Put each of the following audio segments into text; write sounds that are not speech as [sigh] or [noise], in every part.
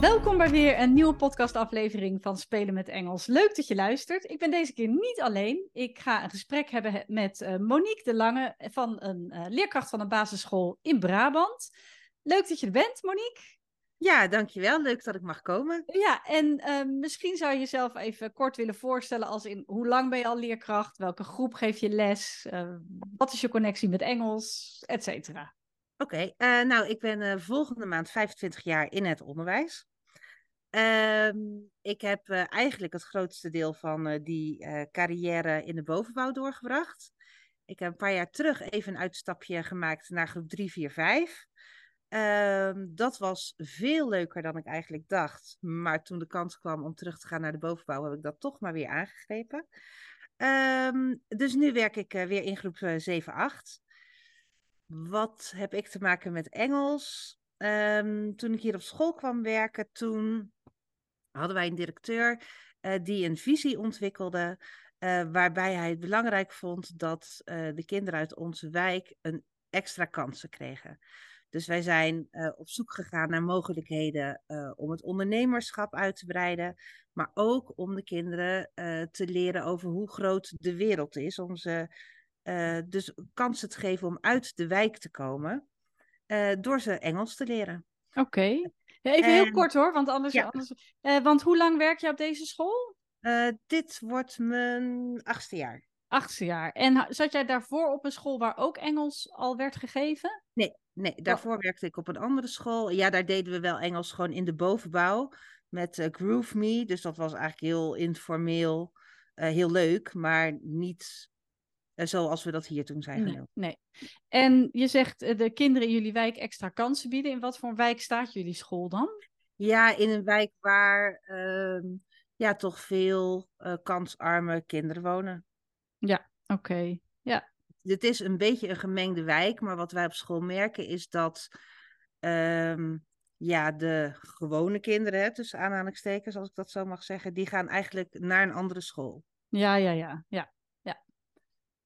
Welkom bij weer een nieuwe podcastaflevering van Spelen met Engels. Leuk dat je luistert. Ik ben deze keer niet alleen. Ik ga een gesprek hebben met uh, Monique de Lange van een uh, leerkracht van een basisschool in Brabant. Leuk dat je er bent, Monique. Ja, dankjewel. Leuk dat ik mag komen. Ja, en uh, misschien zou je jezelf even kort willen voorstellen als in hoe lang ben je al leerkracht? Welke groep geef je les? wat is je connectie met Engels? Et cetera. Oké, okay, nou ik ben volgende maand 25 jaar in het onderwijs. Um, ik heb uh, eigenlijk het grootste deel van uh, die uh, carrière in de bovenbouw doorgebracht. Ik heb een paar jaar terug even een uitstapje gemaakt naar groep 3, 4, 5. Um, dat was veel leuker dan ik eigenlijk dacht. Maar toen de kans kwam om terug te gaan naar de bovenbouw, heb ik dat toch maar weer aangegrepen. Um, dus nu werk ik weer in groep 7, 8. Wat heb ik te maken met Engels? Um, toen ik hier op school kwam werken, toen hadden wij een directeur uh, die een visie ontwikkelde. Uh, waarbij hij het belangrijk vond dat uh, de kinderen uit onze wijk een extra kansen kregen. Dus wij zijn op zoek gegaan naar mogelijkheden om het ondernemerschap uit te breiden, maar ook om de kinderen te leren over hoe groot de wereld is, om ze dus kansen te geven om uit de wijk te komen, door ze Engels te leren. Oké. Even heel kort hoor, want anders. Ja. anders uh, want hoe lang werk je op deze school? Uh, dit wordt mijn achtste jaar. Achtste jaar. En zat jij daarvoor op een school waar ook Engels al werd gegeven? Nee, nee daarvoor oh. werkte ik op een andere school. Ja, daar deden we wel Engels gewoon in de bovenbouw met uh, Groove Me. Dus dat was eigenlijk heel informeel, heel leuk, maar niet zoals we dat hier toen zijn nee, nee, En je zegt uh, de kinderen in jullie wijk extra kansen bieden. In wat voor wijk staat jullie school dan? Ja, in een wijk waar uh, ja, toch veel uh, kansarme kinderen wonen. Ja, oké. Okay. Ja. Het is een beetje een gemengde wijk, maar wat wij op school merken is dat um, ja, de gewone kinderen, hè, tussen aanhalingstekens, als ik dat zo mag zeggen, die gaan eigenlijk naar een andere school. Ja, ja, ja, ja.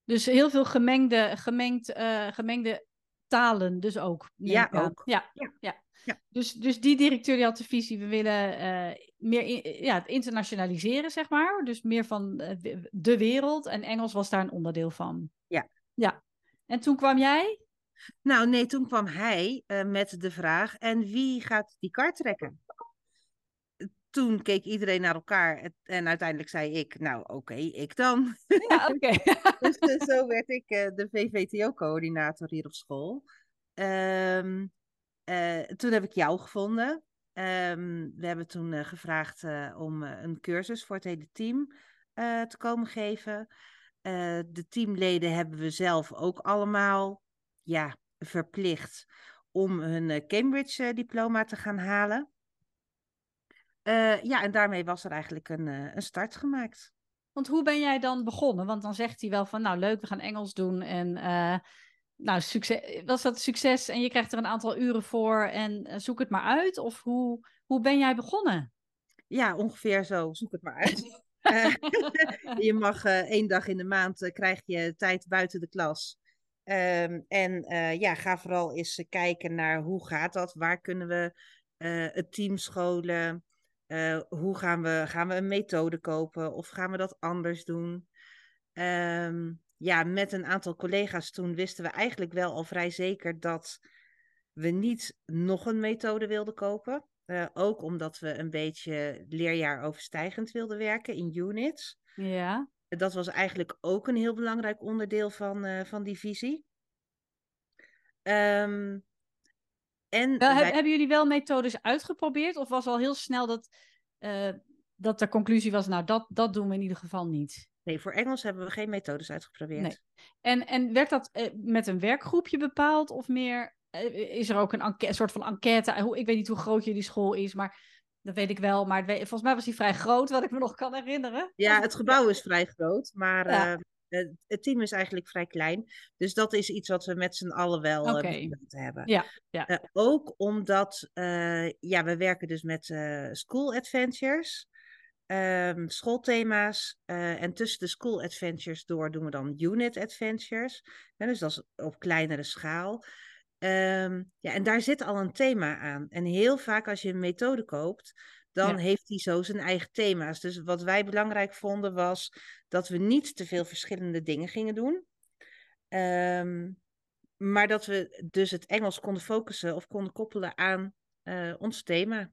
Dus heel veel gemengde, gemengd, uh, gemengde talen dus ook. Ja, ook. Ja, ja. ja. ja. Dus, dus die directeur die had de visie, we willen uh, meer in, ja, het internationaliseren, zeg maar. Dus meer van uh, de wereld. En Engels was daar een onderdeel van. Ja. Ja. En toen kwam jij? Nou nee, toen kwam hij met de vraag, en wie gaat die kaart trekken? Toen keek iedereen naar elkaar en uiteindelijk zei ik, nou oké, okay, ik dan. Ja, oké. [laughs] dus uh, zo [laughs] werd ik uh, de VVTO-coördinator hier op school. Um, uh, toen heb ik jou gevonden. Um, we hebben toen gevraagd om een cursus voor het hele team te komen geven. de teamleden hebben we zelf ook allemaal ja, verplicht om hun Cambridge-diploma te gaan halen. Uh, ja, en daarmee was er eigenlijk een, uh, een start gemaakt. Want hoe ben jij dan begonnen? Want dan zegt hij wel van, nou leuk, we gaan Engels doen. En uh, nou, succes, was dat succes en je krijgt er een aantal uren voor en zoek het maar uit? Of hoe, hoe ben jij begonnen? Ja, ongeveer zo, zoek het maar uit. [laughs] [laughs] je mag één dag in de maand, krijg je tijd buiten de klas. Um, en ja, ga vooral eens kijken naar hoe gaat dat? Waar kunnen we het team scholen? Uh, hoe gaan we, gaan we een methode kopen of gaan we dat anders doen? Um, ja, met een aantal collega's toen wisten we eigenlijk wel al vrij zeker dat we niet nog een methode wilden kopen. Uh, ook omdat we een beetje leerjaar overstijgend wilden werken in units. Ja. Dat was eigenlijk ook een heel belangrijk onderdeel van, uh, van die visie. Um, en wel, wij... Hebben jullie wel methodes uitgeprobeerd? Of was al heel snel dat, uh, dat de conclusie was, nou, dat, dat doen we in ieder geval niet? Nee, voor Engels hebben we geen methodes uitgeprobeerd. Nee. En, en werd dat eh, met een werkgroepje bepaald of meer? eh, is er ook een, enquête, soort van enquête? Hoe- Ik weet niet hoe groot jullie school is, maar dat weet ik wel. Maar volgens mij was die vrij groot, wat ik me nog kan herinneren. Ja, het gebouw is vrij groot, maar Ja. Eh, het, team is eigenlijk vrij klein. Dus dat is iets wat we met z'n allen wel eh, besloten hebben. Ja, ja. Eh, ook omdat, ja, we werken dus met school adventures, ehm, schoolthema's. en tussen de school adventures door doen we dan unit adventures. Dus dat is op kleinere schaal. Ehm, ja, en daar zit al een thema aan. En heel vaak als je een methode koopt, dan Ja. heeft die zo zijn eigen thema's. Dus wat wij belangrijk vonden was dat we niet te veel verschillende dingen gingen doen. Ehm, maar dat we dus het Engels konden focussen of konden koppelen aan eh, ons thema.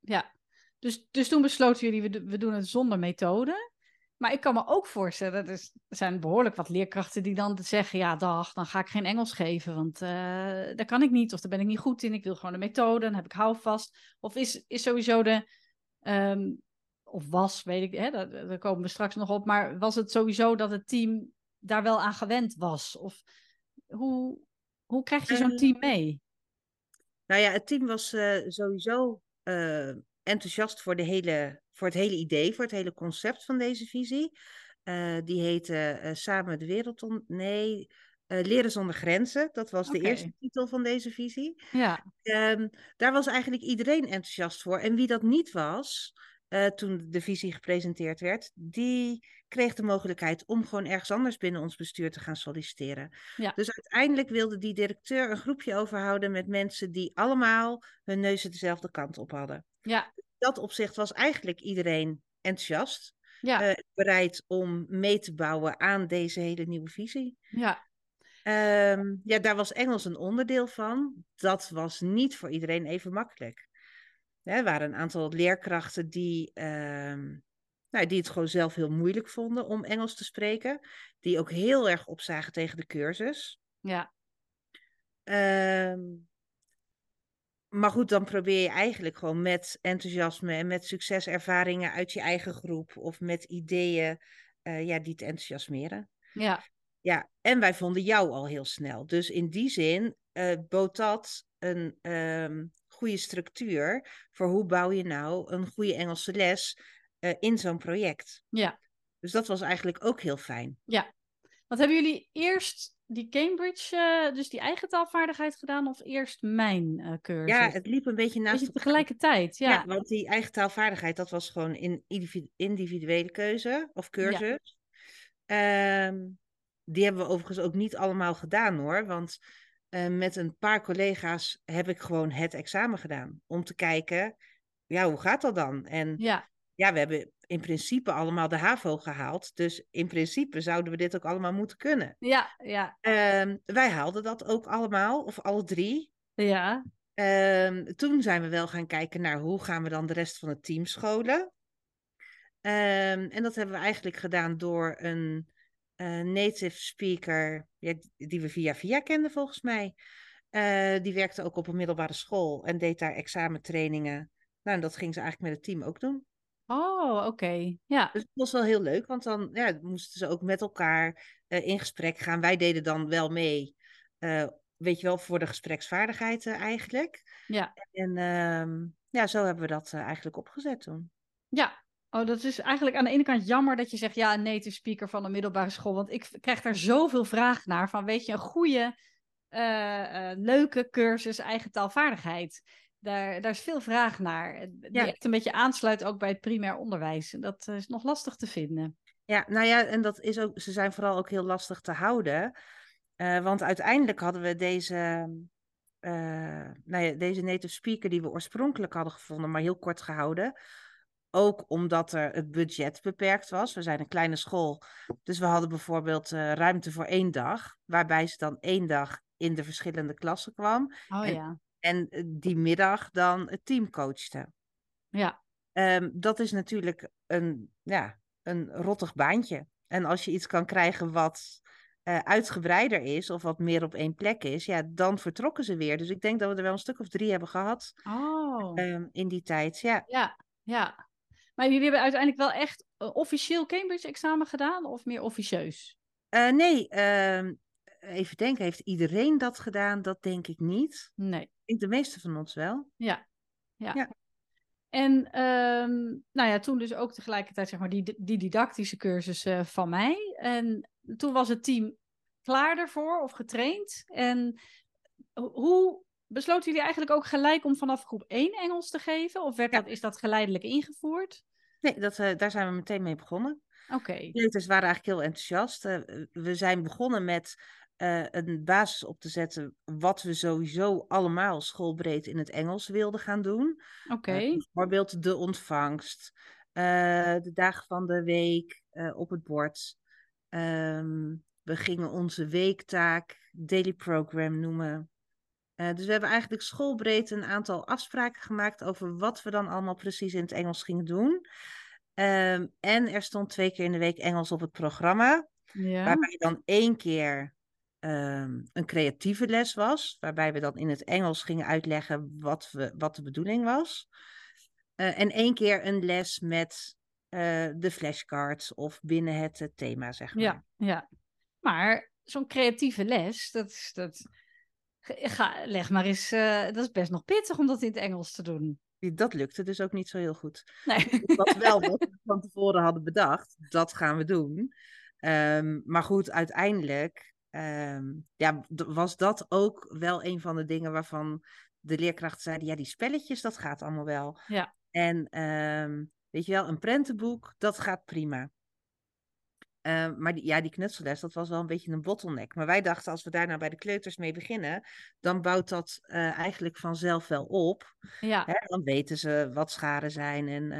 ja. Dus, dus toen besloten jullie, we, we doen het zonder methode. Maar ik kan me ook voorstellen, er er zijn behoorlijk wat leerkrachten die dan zeggen, ja dag, dan ga ik geen Engels geven, want eh daar kan ik niet, of daar ben ik niet goed in, ik wil gewoon een methode, dan heb ik houvast. Of is, is sowieso de, ehm, of was, weet ik, hè, daar, daar komen we straks nog op, maar was het sowieso dat het team daar wel aan gewend was? Of hoe, hoe krijg je zo'n team Ehm, mee? Nou ja, het team was eh, sowieso eh, enthousiast voor, de hele, voor het hele idee, voor het hele concept van deze visie. Eh, die heette eh, Samen de Wereld on... Nee, eh, Leren zonder grenzen. Dat was de eerste titel van deze visie. Ja, Ehm, daar was eigenlijk iedereen enthousiast voor. En wie dat niet was, toen de visie gepresenteerd werd, die kreeg de mogelijkheid om gewoon ergens anders binnen ons bestuur te gaan solliciteren. Ja. Dus uiteindelijk wilde die directeur een groepje overhouden met mensen die allemaal hun neuzen dezelfde kant op hadden. ja, dat opzicht was eigenlijk iedereen enthousiast, ja, eh, bereid om mee te bouwen aan deze hele nieuwe visie. ja, Ehm, ja, daar was Engels een onderdeel van. Dat was niet voor iedereen even makkelijk. Er waren een aantal leerkrachten die, ehm, nou, die het gewoon zelf heel moeilijk vonden om Engels te spreken. Die ook heel erg opzagen tegen de cursus. ja, Ehm, maar goed, dan probeer je eigenlijk gewoon met enthousiasme en met succeservaringen uit je eigen groep of met ideeën eh, ja, die te enthousiasmeren. ja, Ja, en wij vonden jou al heel snel. Dus in die zin eh, bood dat een ehm, goede structuur voor hoe bouw je nou een goede Engelse les eh, in zo'n project. ja. Dus dat was eigenlijk ook heel fijn. Wat hebben jullie eerst die Cambridge, eh, dus die eigen taalvaardigheid gedaan, of eerst mijn eh, cursus? Ja, het liep een beetje naast Beetje tegelijkertijd, ja. Ja, want die eigen taalvaardigheid, dat was gewoon een individu- individuele keuze of cursus. Ehm, die hebben we overigens ook niet allemaal gedaan hoor. Want eh, met een paar collega's heb ik gewoon het examen gedaan. Om te kijken, ja, hoe gaat dat dan? En Ja, ja, we hebben in principe allemaal de HAVO gehaald. Dus in principe zouden we dit ook allemaal moeten kunnen. ja, ja, Ehm, wij haalden dat ook allemaal, of alle drie. ja, Ehm, toen zijn we wel gaan kijken naar hoe gaan we dan de rest van het team scholen. Ehm, en dat hebben we eigenlijk gedaan door een eh, native speaker, ja, die we via via kenden volgens mij. Eh, die werkte ook op een middelbare school en deed daar examentrainingen. Nou, en dat ging ze eigenlijk met het team ook doen. Oh, oké. Ja, Dus het was wel heel leuk, want dan ja, moesten ze ook met elkaar eh, in gesprek gaan. Wij deden dan wel mee, eh, weet je wel, voor de gespreksvaardigheid eigenlijk. ja, En ehm, ja, zo hebben we dat eh, eigenlijk opgezet toen. ja. Oh, dat is eigenlijk aan de ene kant jammer dat je zegt, ja, een native speaker van een middelbare school. Want ik krijg daar zoveel vraag naar van, weet je, een goede, leuke cursus eigen taalvaardigheid. Daar, daar is veel vraag naar. Die Ja. echt een beetje aansluit ook bij het primair onderwijs. En Dat eh, is nog lastig te vinden. Ja, nou ja, en dat is ook, ze zijn vooral ook heel lastig te houden. Eh, want uiteindelijk hadden we deze, eh, nou ja, deze native speaker die we oorspronkelijk hadden gevonden, maar heel kort gehouden. Ook omdat er het budget beperkt was. We zijn een kleine school. Dus we hadden bijvoorbeeld ruimte voor één dag. Waarbij ze dan één dag in de verschillende klassen kwam. Oh En- ja, En eh, die middag dan het team coachte. ja, Ehm, dat is natuurlijk een, ja, een rottig baantje. En als je iets kan krijgen wat eh, uitgebreider is of wat meer op één plek is, ja, dan vertrokken ze weer. Dus ik denk dat we er wel een stuk of drie hebben gehad oh. ehm, in die tijd. Ja, Ja, ja. Maar jullie hebben uiteindelijk wel echt een officieel Cambridge-examen gedaan of meer officieus? Eh, nee, ehm, even denken, heeft iedereen dat gedaan? Dat denk ik niet. Nee. Ik de meeste van ons wel. Ja. ja. Ja. En ehm, nou ja, toen dus ook tegelijkertijd zeg maar die, die didactische cursus eh, van mij. En toen was het team klaar daarvoor of getraind. En ho- hoe besloten jullie eigenlijk ook gelijk om vanaf groep 1 Engels te geven? Of werd Ja. dat, is dat geleidelijk ingevoerd? Nee, dat, eh, daar zijn we meteen mee begonnen. Oké. Kleuters waren eigenlijk heel enthousiast. Eh, we zijn begonnen met eh, een basis op te zetten wat we sowieso allemaal schoolbreed in het Engels wilden gaan doen. Oké. Eh, bijvoorbeeld de ontvangst, eh, de dagen van de week op het bord. Ehm, we gingen onze weektaak daily program noemen. Dus we hebben eigenlijk schoolbreed een aantal afspraken gemaakt over wat we dan allemaal precies in het Engels gingen doen. Ehm, en er stond twee keer in de week Engels op het programma, ja. waarbij dan één keer ehm, een creatieve les was, waarbij we dan in het Engels gingen uitleggen wat, we, wat de bedoeling was. Eh, en één keer een les met eh, de flashcards of binnen het eh, thema, zeg maar. Ja, ja. Maar zo'n creatieve les, dat is dat. Ga, leg maar eens, dat is best nog pittig om dat in het Engels te doen. Dat lukte dus ook niet zo heel goed. Nee. Was wel wat we van tevoren hadden bedacht. Dat gaan we doen. Ehm, maar goed, uiteindelijk ehm, ja, was dat ook wel een van de dingen waarvan de leerkrachten zeiden: ja, die spelletjes, dat gaat allemaal wel. Ja. En ehm, weet je wel, een prentenboek, dat gaat prima. Ehm, maar die, ja, die knutselles, dat was wel een beetje een bottleneck. Maar wij dachten, als we daar nou bij de kleuters mee beginnen, dan bouwt dat eh, eigenlijk vanzelf wel op. Ja, Hè, dan weten ze wat scharen zijn. En,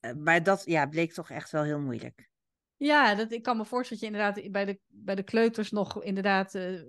eh, maar dat ja, bleek toch echt wel heel moeilijk. Ja dat, ik kan me voorstellen dat je inderdaad bij de, bij de kleuters nog inderdaad eh,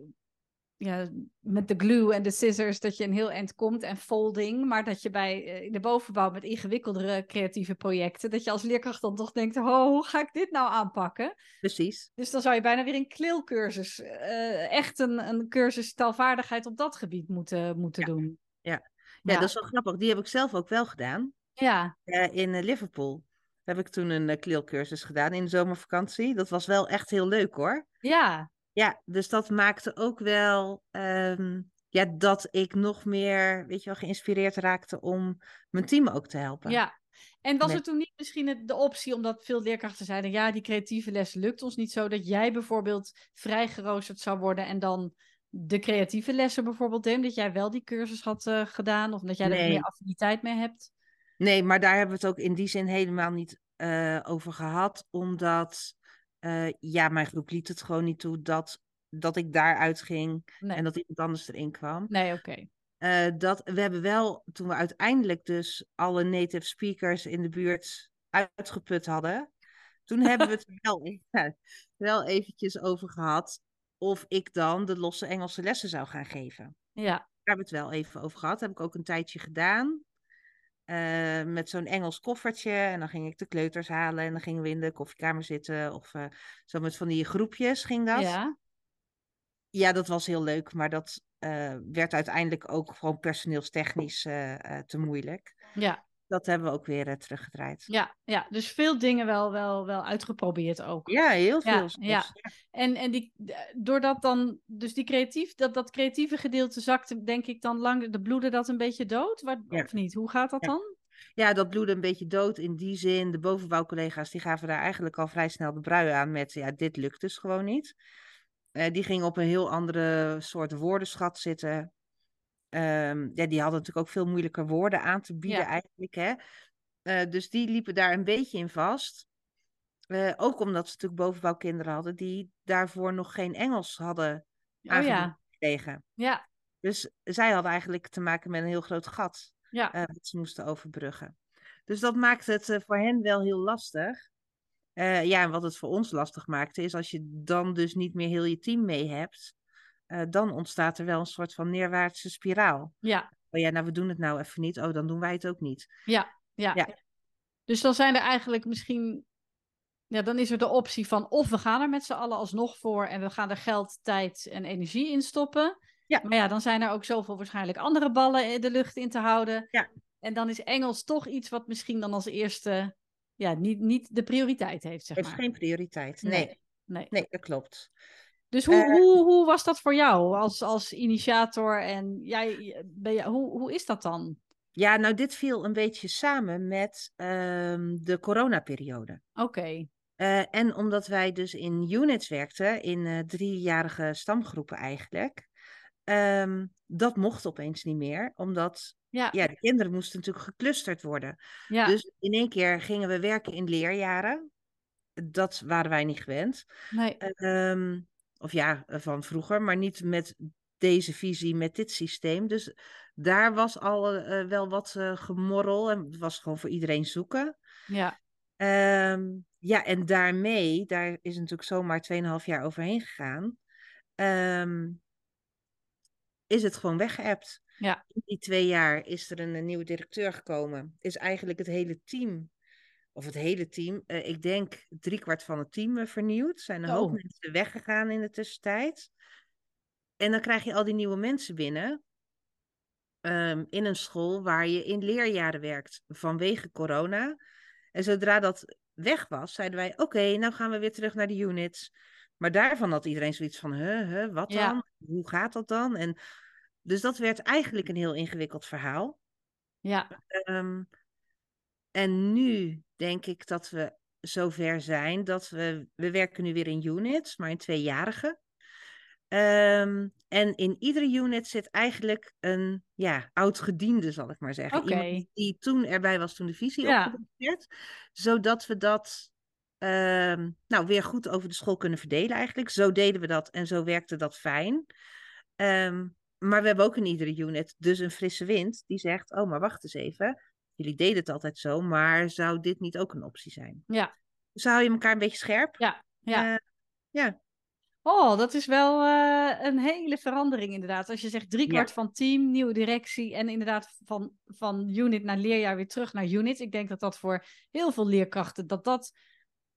ja, met de glue en de scissors dat je een heel eind komt en folding. Maar dat je bij eh, de bovenbouw met ingewikkeldere creatieve projecten, dat je als leerkracht dan toch denkt, oh, hoe ga ik dit nou aanpakken? Precies. Dus dan zou je bijna weer een kleelcursus, eh, echt een, een cursus taalvaardigheid op dat gebied moeten, moeten doen. Ja, dat is wel grappig. Die heb ik zelf ook wel gedaan. Ja, in Liverpool heb ik toen een uh, kleelcursus gedaan in de zomervakantie. Dat was wel echt heel leuk hoor. ja, Ja, dus dat maakte ook wel ehm, ja, dat ik nog meer, weet je wel, geïnspireerd raakte om mijn team ook te helpen. ja. En was er toen niet misschien de optie, omdat veel leerkrachten zeiden, ja, die creatieve les lukt ons niet zo, dat jij bijvoorbeeld vrij geroosterd zou worden en dan de creatieve lessen bijvoorbeeld deed, dat jij wel die cursus had eh, gedaan, of dat jij er meer affiniteit mee hebt? Nee, maar daar hebben we het ook in die zin helemaal niet eh, over gehad. Omdat, eh, ja, mijn groep liet het gewoon niet toe dat, dat ik daaruit ging Nee, en dat iemand anders erin kwam. nee oké. Eh, dat, we hebben wel, toen we uiteindelijk dus alle native speakers in de buurt uitgeput hadden, toen hebben we het [laughs] wel, ja, wel eventjes over gehad of ik dan de losse Engelse lessen zou gaan geven. Ja, Daar hebben we het wel even over gehad. Dat heb ik ook een tijdje gedaan. Eh, met zo'n Engels koffertje. En dan ging ik de kleuters halen. En dan gingen we in de koffiekamer zitten. Of eh, zo met van die groepjes ging dat. ja, Ja, dat was heel leuk. Maar dat eh, werd uiteindelijk ook gewoon personeelstechnisch te moeilijk. ja, Dat hebben we ook weer eh, teruggedraaid. ja, ja. Dus veel dingen wel, wel, wel uitgeprobeerd ook. Ja, heel Ja, veel. ja. En, en die, doordat dan, dus die creatief, dat, dat creatieve gedeelte zakte, denk ik dan lang, de bloedde dat een beetje dood? Waar, Ja. Of niet? Hoe gaat dat dan? Ja, dat bloedde een beetje dood in die zin. De bovenbouwcollega's die gaven daar eigenlijk al vrij snel de brui aan met, ja, dit lukt dus gewoon niet. Eh, die gingen op een heel andere soort woordenschat zitten. Ehm, ja, die hadden natuurlijk ook veel moeilijker woorden aan te bieden Ja. eigenlijk, hè. Eh, dus die liepen daar een beetje in vast. Eh, ook omdat ze natuurlijk bovenbouwkinderen hadden die daarvoor nog geen Engels hadden Oh ja, gekregen. ja, Dus zij hadden eigenlijk te maken met een heel groot gat ja, eh, wat ze moesten overbruggen. Dus dat maakte het eh, voor hen wel heel lastig. Eh, ja, en wat het voor ons lastig maakte, is als je dan dus niet meer heel je team mee hebt, eh, dan ontstaat er wel een soort van neerwaartse spiraal. ja, Oh ja, nou we doen het nou even niet, oh dan doen wij het ook niet. ja, ja. Ja. Dus dan zijn er eigenlijk misschien, ja, dan is er de optie van of we gaan er met z'n allen alsnog voor en we gaan er geld, tijd en energie in stoppen. Ja. Maar ja, dan zijn er ook zoveel waarschijnlijk andere ballen in de lucht in te houden. Ja. En dan is Engels toch iets wat misschien dan als eerste ja, niet, niet de prioriteit heeft, zeg Heeft maar. geen prioriteit. Nee, Nee. Nee. nee, dat klopt. Dus hoe, Eh, hoe, hoe was dat voor jou als, als initiator? En jij, ben je, hoe, hoe is dat dan? Ja, nou, dit viel een beetje samen met ehm, de coronaperiode. Oké, Eh, en omdat wij dus in units werkten, in eh, driejarige stamgroepen eigenlijk, ehm, dat mocht opeens niet meer, omdat ja, ja, de kinderen moesten natuurlijk geclusterd worden. ja, Dus in één keer gingen we werken in leerjaren. Dat waren wij niet gewend. nee, Ehm, of ja, van vroeger, maar niet met deze visie, met dit systeem. Dus daar was al eh, wel wat eh, gemorrel en het was gewoon voor iedereen zoeken. ja, Ehm, ja, en daarmee, daar is natuurlijk zomaar 2,5 jaar overheen gegaan, ehm, is het gewoon weggeëpt. ja, In die twee jaar is er een, een nieuwe directeur gekomen. Is eigenlijk het hele team, of het hele team, eh, ik denk driekwart van het team eh, vernieuwd. Zijn een hoop Oh. mensen weggegaan in de tussentijd. En dan krijg je al die nieuwe mensen binnen. ehm, in een school waar je in leerjaren werkt vanwege corona. En zodra dat weg was, zeiden wij: Oké, nou gaan we weer terug naar de units. Maar daarvan had iedereen zoiets van: Huh, huh, wat Ja. dan? Hoe gaat dat dan? En dus dat werd eigenlijk een heel ingewikkeld verhaal. ja, Ehm, en nu denk ik dat we zover zijn dat we, we werken nu weer in units, maar in tweejarigen. Ehm, en in iedere unit zit eigenlijk een ja, oud-gediende, zal ik maar zeggen. Iemand die- toen erbij was toen de visie Ja. werd. Zodat we dat ehm, nou, weer goed over de school kunnen verdelen eigenlijk. Zo deden we dat en zo werkte dat fijn. Ehm, maar we hebben ook in iedere unit dus een frisse wind die zegt, oh maar wacht eens even. Jullie deden het altijd zo, maar zou dit niet ook een optie zijn? ja, Dus hou je elkaar een beetje scherp. ja, ja. Eh, ja. Oh, dat is wel eh, een hele verandering inderdaad. Als je zegt driekwart van team, nieuwe directie en inderdaad van, van unit naar leerjaar weer terug naar unit. Ik denk dat dat voor heel veel leerkrachten, dat dat,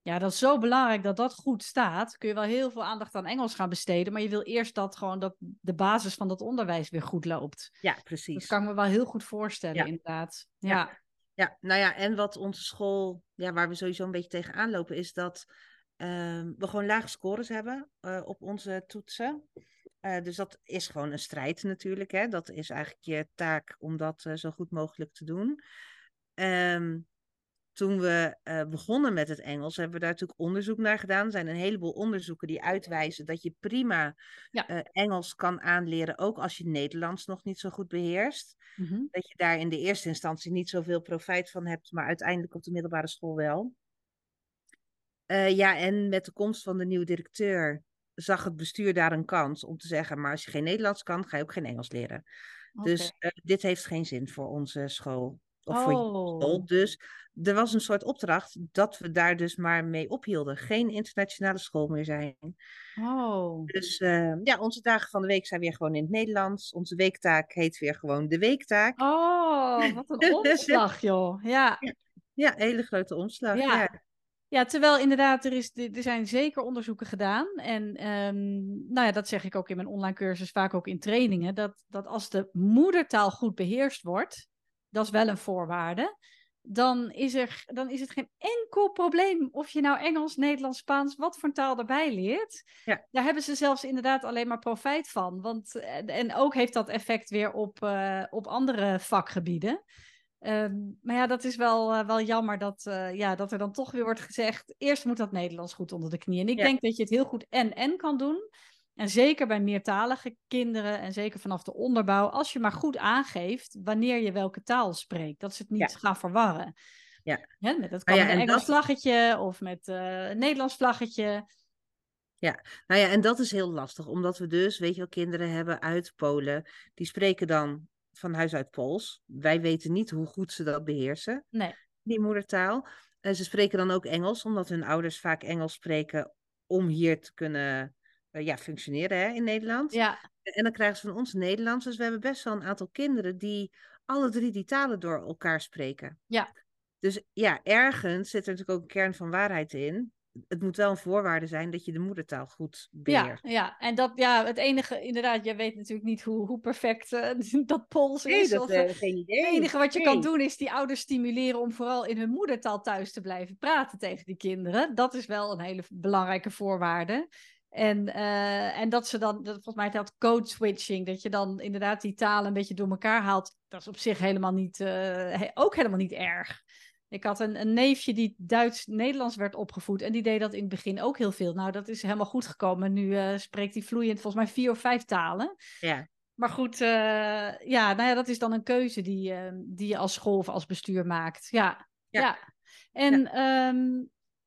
ja, dat is zo belangrijk dat dat goed staat. Kun je wel heel veel aandacht aan Engels gaan besteden, maar je wil eerst dat gewoon dat de basis van dat onderwijs weer goed loopt. ja, Dat precies. kan ik me wel heel goed voorstellen, Ja. inderdaad. Ja. Ja, Ja, nou ja, en wat onze school, ja, waar we sowieso een beetje tegenaan lopen, is dat ehm, we gewoon lage scores hebben eh, op onze toetsen. Eh, dus dat is gewoon een strijd natuurlijk. Hè? Dat is eigenlijk je taak om dat eh, zo goed mogelijk te doen. Ehm, toen we eh, begonnen met het Engels, hebben we daar natuurlijk onderzoek naar gedaan. Er zijn een heleboel onderzoeken die uitwijzen dat je prima Ja. eh, Engels kan aanleren, ook als je Nederlands nog niet zo goed beheerst Mhm. dat je daar in de eerste instantie niet zoveel profijt van hebt, maar uiteindelijk op de middelbare school wel. Eh, ja, en met de komst van de nieuwe directeur zag het bestuur daar een kans om te zeggen, maar als je geen Nederlands kan, ga je ook geen Engels leren. Dus dit heeft geen zin voor onze school. Of voor Oh. school. Dus er was een soort opdracht dat we daar dus maar mee ophielden. Geen internationale school meer zijn. Oh. Dus eh, ja, onze dagen van de week zijn weer gewoon in het Nederlands. Onze weektaak heet weer gewoon de weektaak. Oh, wat een [laughs] omslag, joh. Ja. Ja, hele grote omslag. Ja. Ja. Ja, terwijl inderdaad, er, is, er zijn zeker onderzoeken gedaan. En ehm, nou ja, dat zeg ik ook in mijn online cursus, vaak ook in trainingen. Dat, dat als de moedertaal goed beheerst wordt, dat is wel een voorwaarde. Dan is, er, dan is het geen enkel probleem of je nou Engels, Nederlands, Spaans, wat voor taal erbij leert. Ja. Daar hebben ze zelfs inderdaad alleen maar profijt van. Want, en, en ook heeft dat effect weer op, eh, op andere vakgebieden. Ehm, maar ja, dat is wel, eh, wel jammer dat, eh, ja, dat er dan toch weer wordt gezegd... eerst moet dat Nederlands goed onder de knie. En ik Ja. denk dat je het heel goed en-en kan doen. En zeker bij meertalige kinderen en zeker vanaf de onderbouw... als je maar goed aangeeft wanneer je welke taal spreekt. Dat ze het niet Ja. gaan verwarren. Ja. Hè, met, dat kan Nou ja, met een en Engels dat- vlaggetje of met eh, een Nederlands vlaggetje. Nou ja, en dat is heel lastig, omdat we dus, weet je wel, kinderen hebben uit Polen. Die spreken dan van huis uit Pools. Wij weten niet hoe goed ze dat beheersen, Nee, die moedertaal. En ze spreken dan ook Engels, omdat hun ouders vaak Engels spreken om hier te kunnen ja, functioneren hè, in Nederland. ja, En dan krijgen ze van ons Nederlands. Dus we hebben best wel een aantal kinderen die alle drie die talen door elkaar spreken. Ja. Dus ja, ergens zit er natuurlijk ook een kern van waarheid in. het moet wel een voorwaarde zijn dat je de moedertaal goed Ja, beheerst. ja, en dat, ja, het enige, inderdaad, jij weet natuurlijk niet hoe, hoe perfect eh, [laughs] dat Pools Nee, is. dat of, eh, eh, geen het idee. enige wat je kan doen is die ouders stimuleren om vooral in hun moedertaal thuis te blijven praten tegen die kinderen. Dat is wel een hele belangrijke voorwaarde. En, eh, en dat ze dan, dat, volgens mij dat code switching, dat je dan inderdaad die talen een beetje door elkaar haalt. Dat is op zich helemaal niet, eh, he- ook helemaal niet erg. Ik had een, een neefje die Duits-Nederlands werd opgevoed en die deed dat in het begin ook heel veel. Nou, dat is helemaal goed gekomen. Nu eh, spreekt hij vloeiend volgens mij vier of vijf talen. Ja. Maar goed, ja, nou ja, dat is dan een keuze die, die je als school of als bestuur maakt. Ja, ja. Ja. En ehm,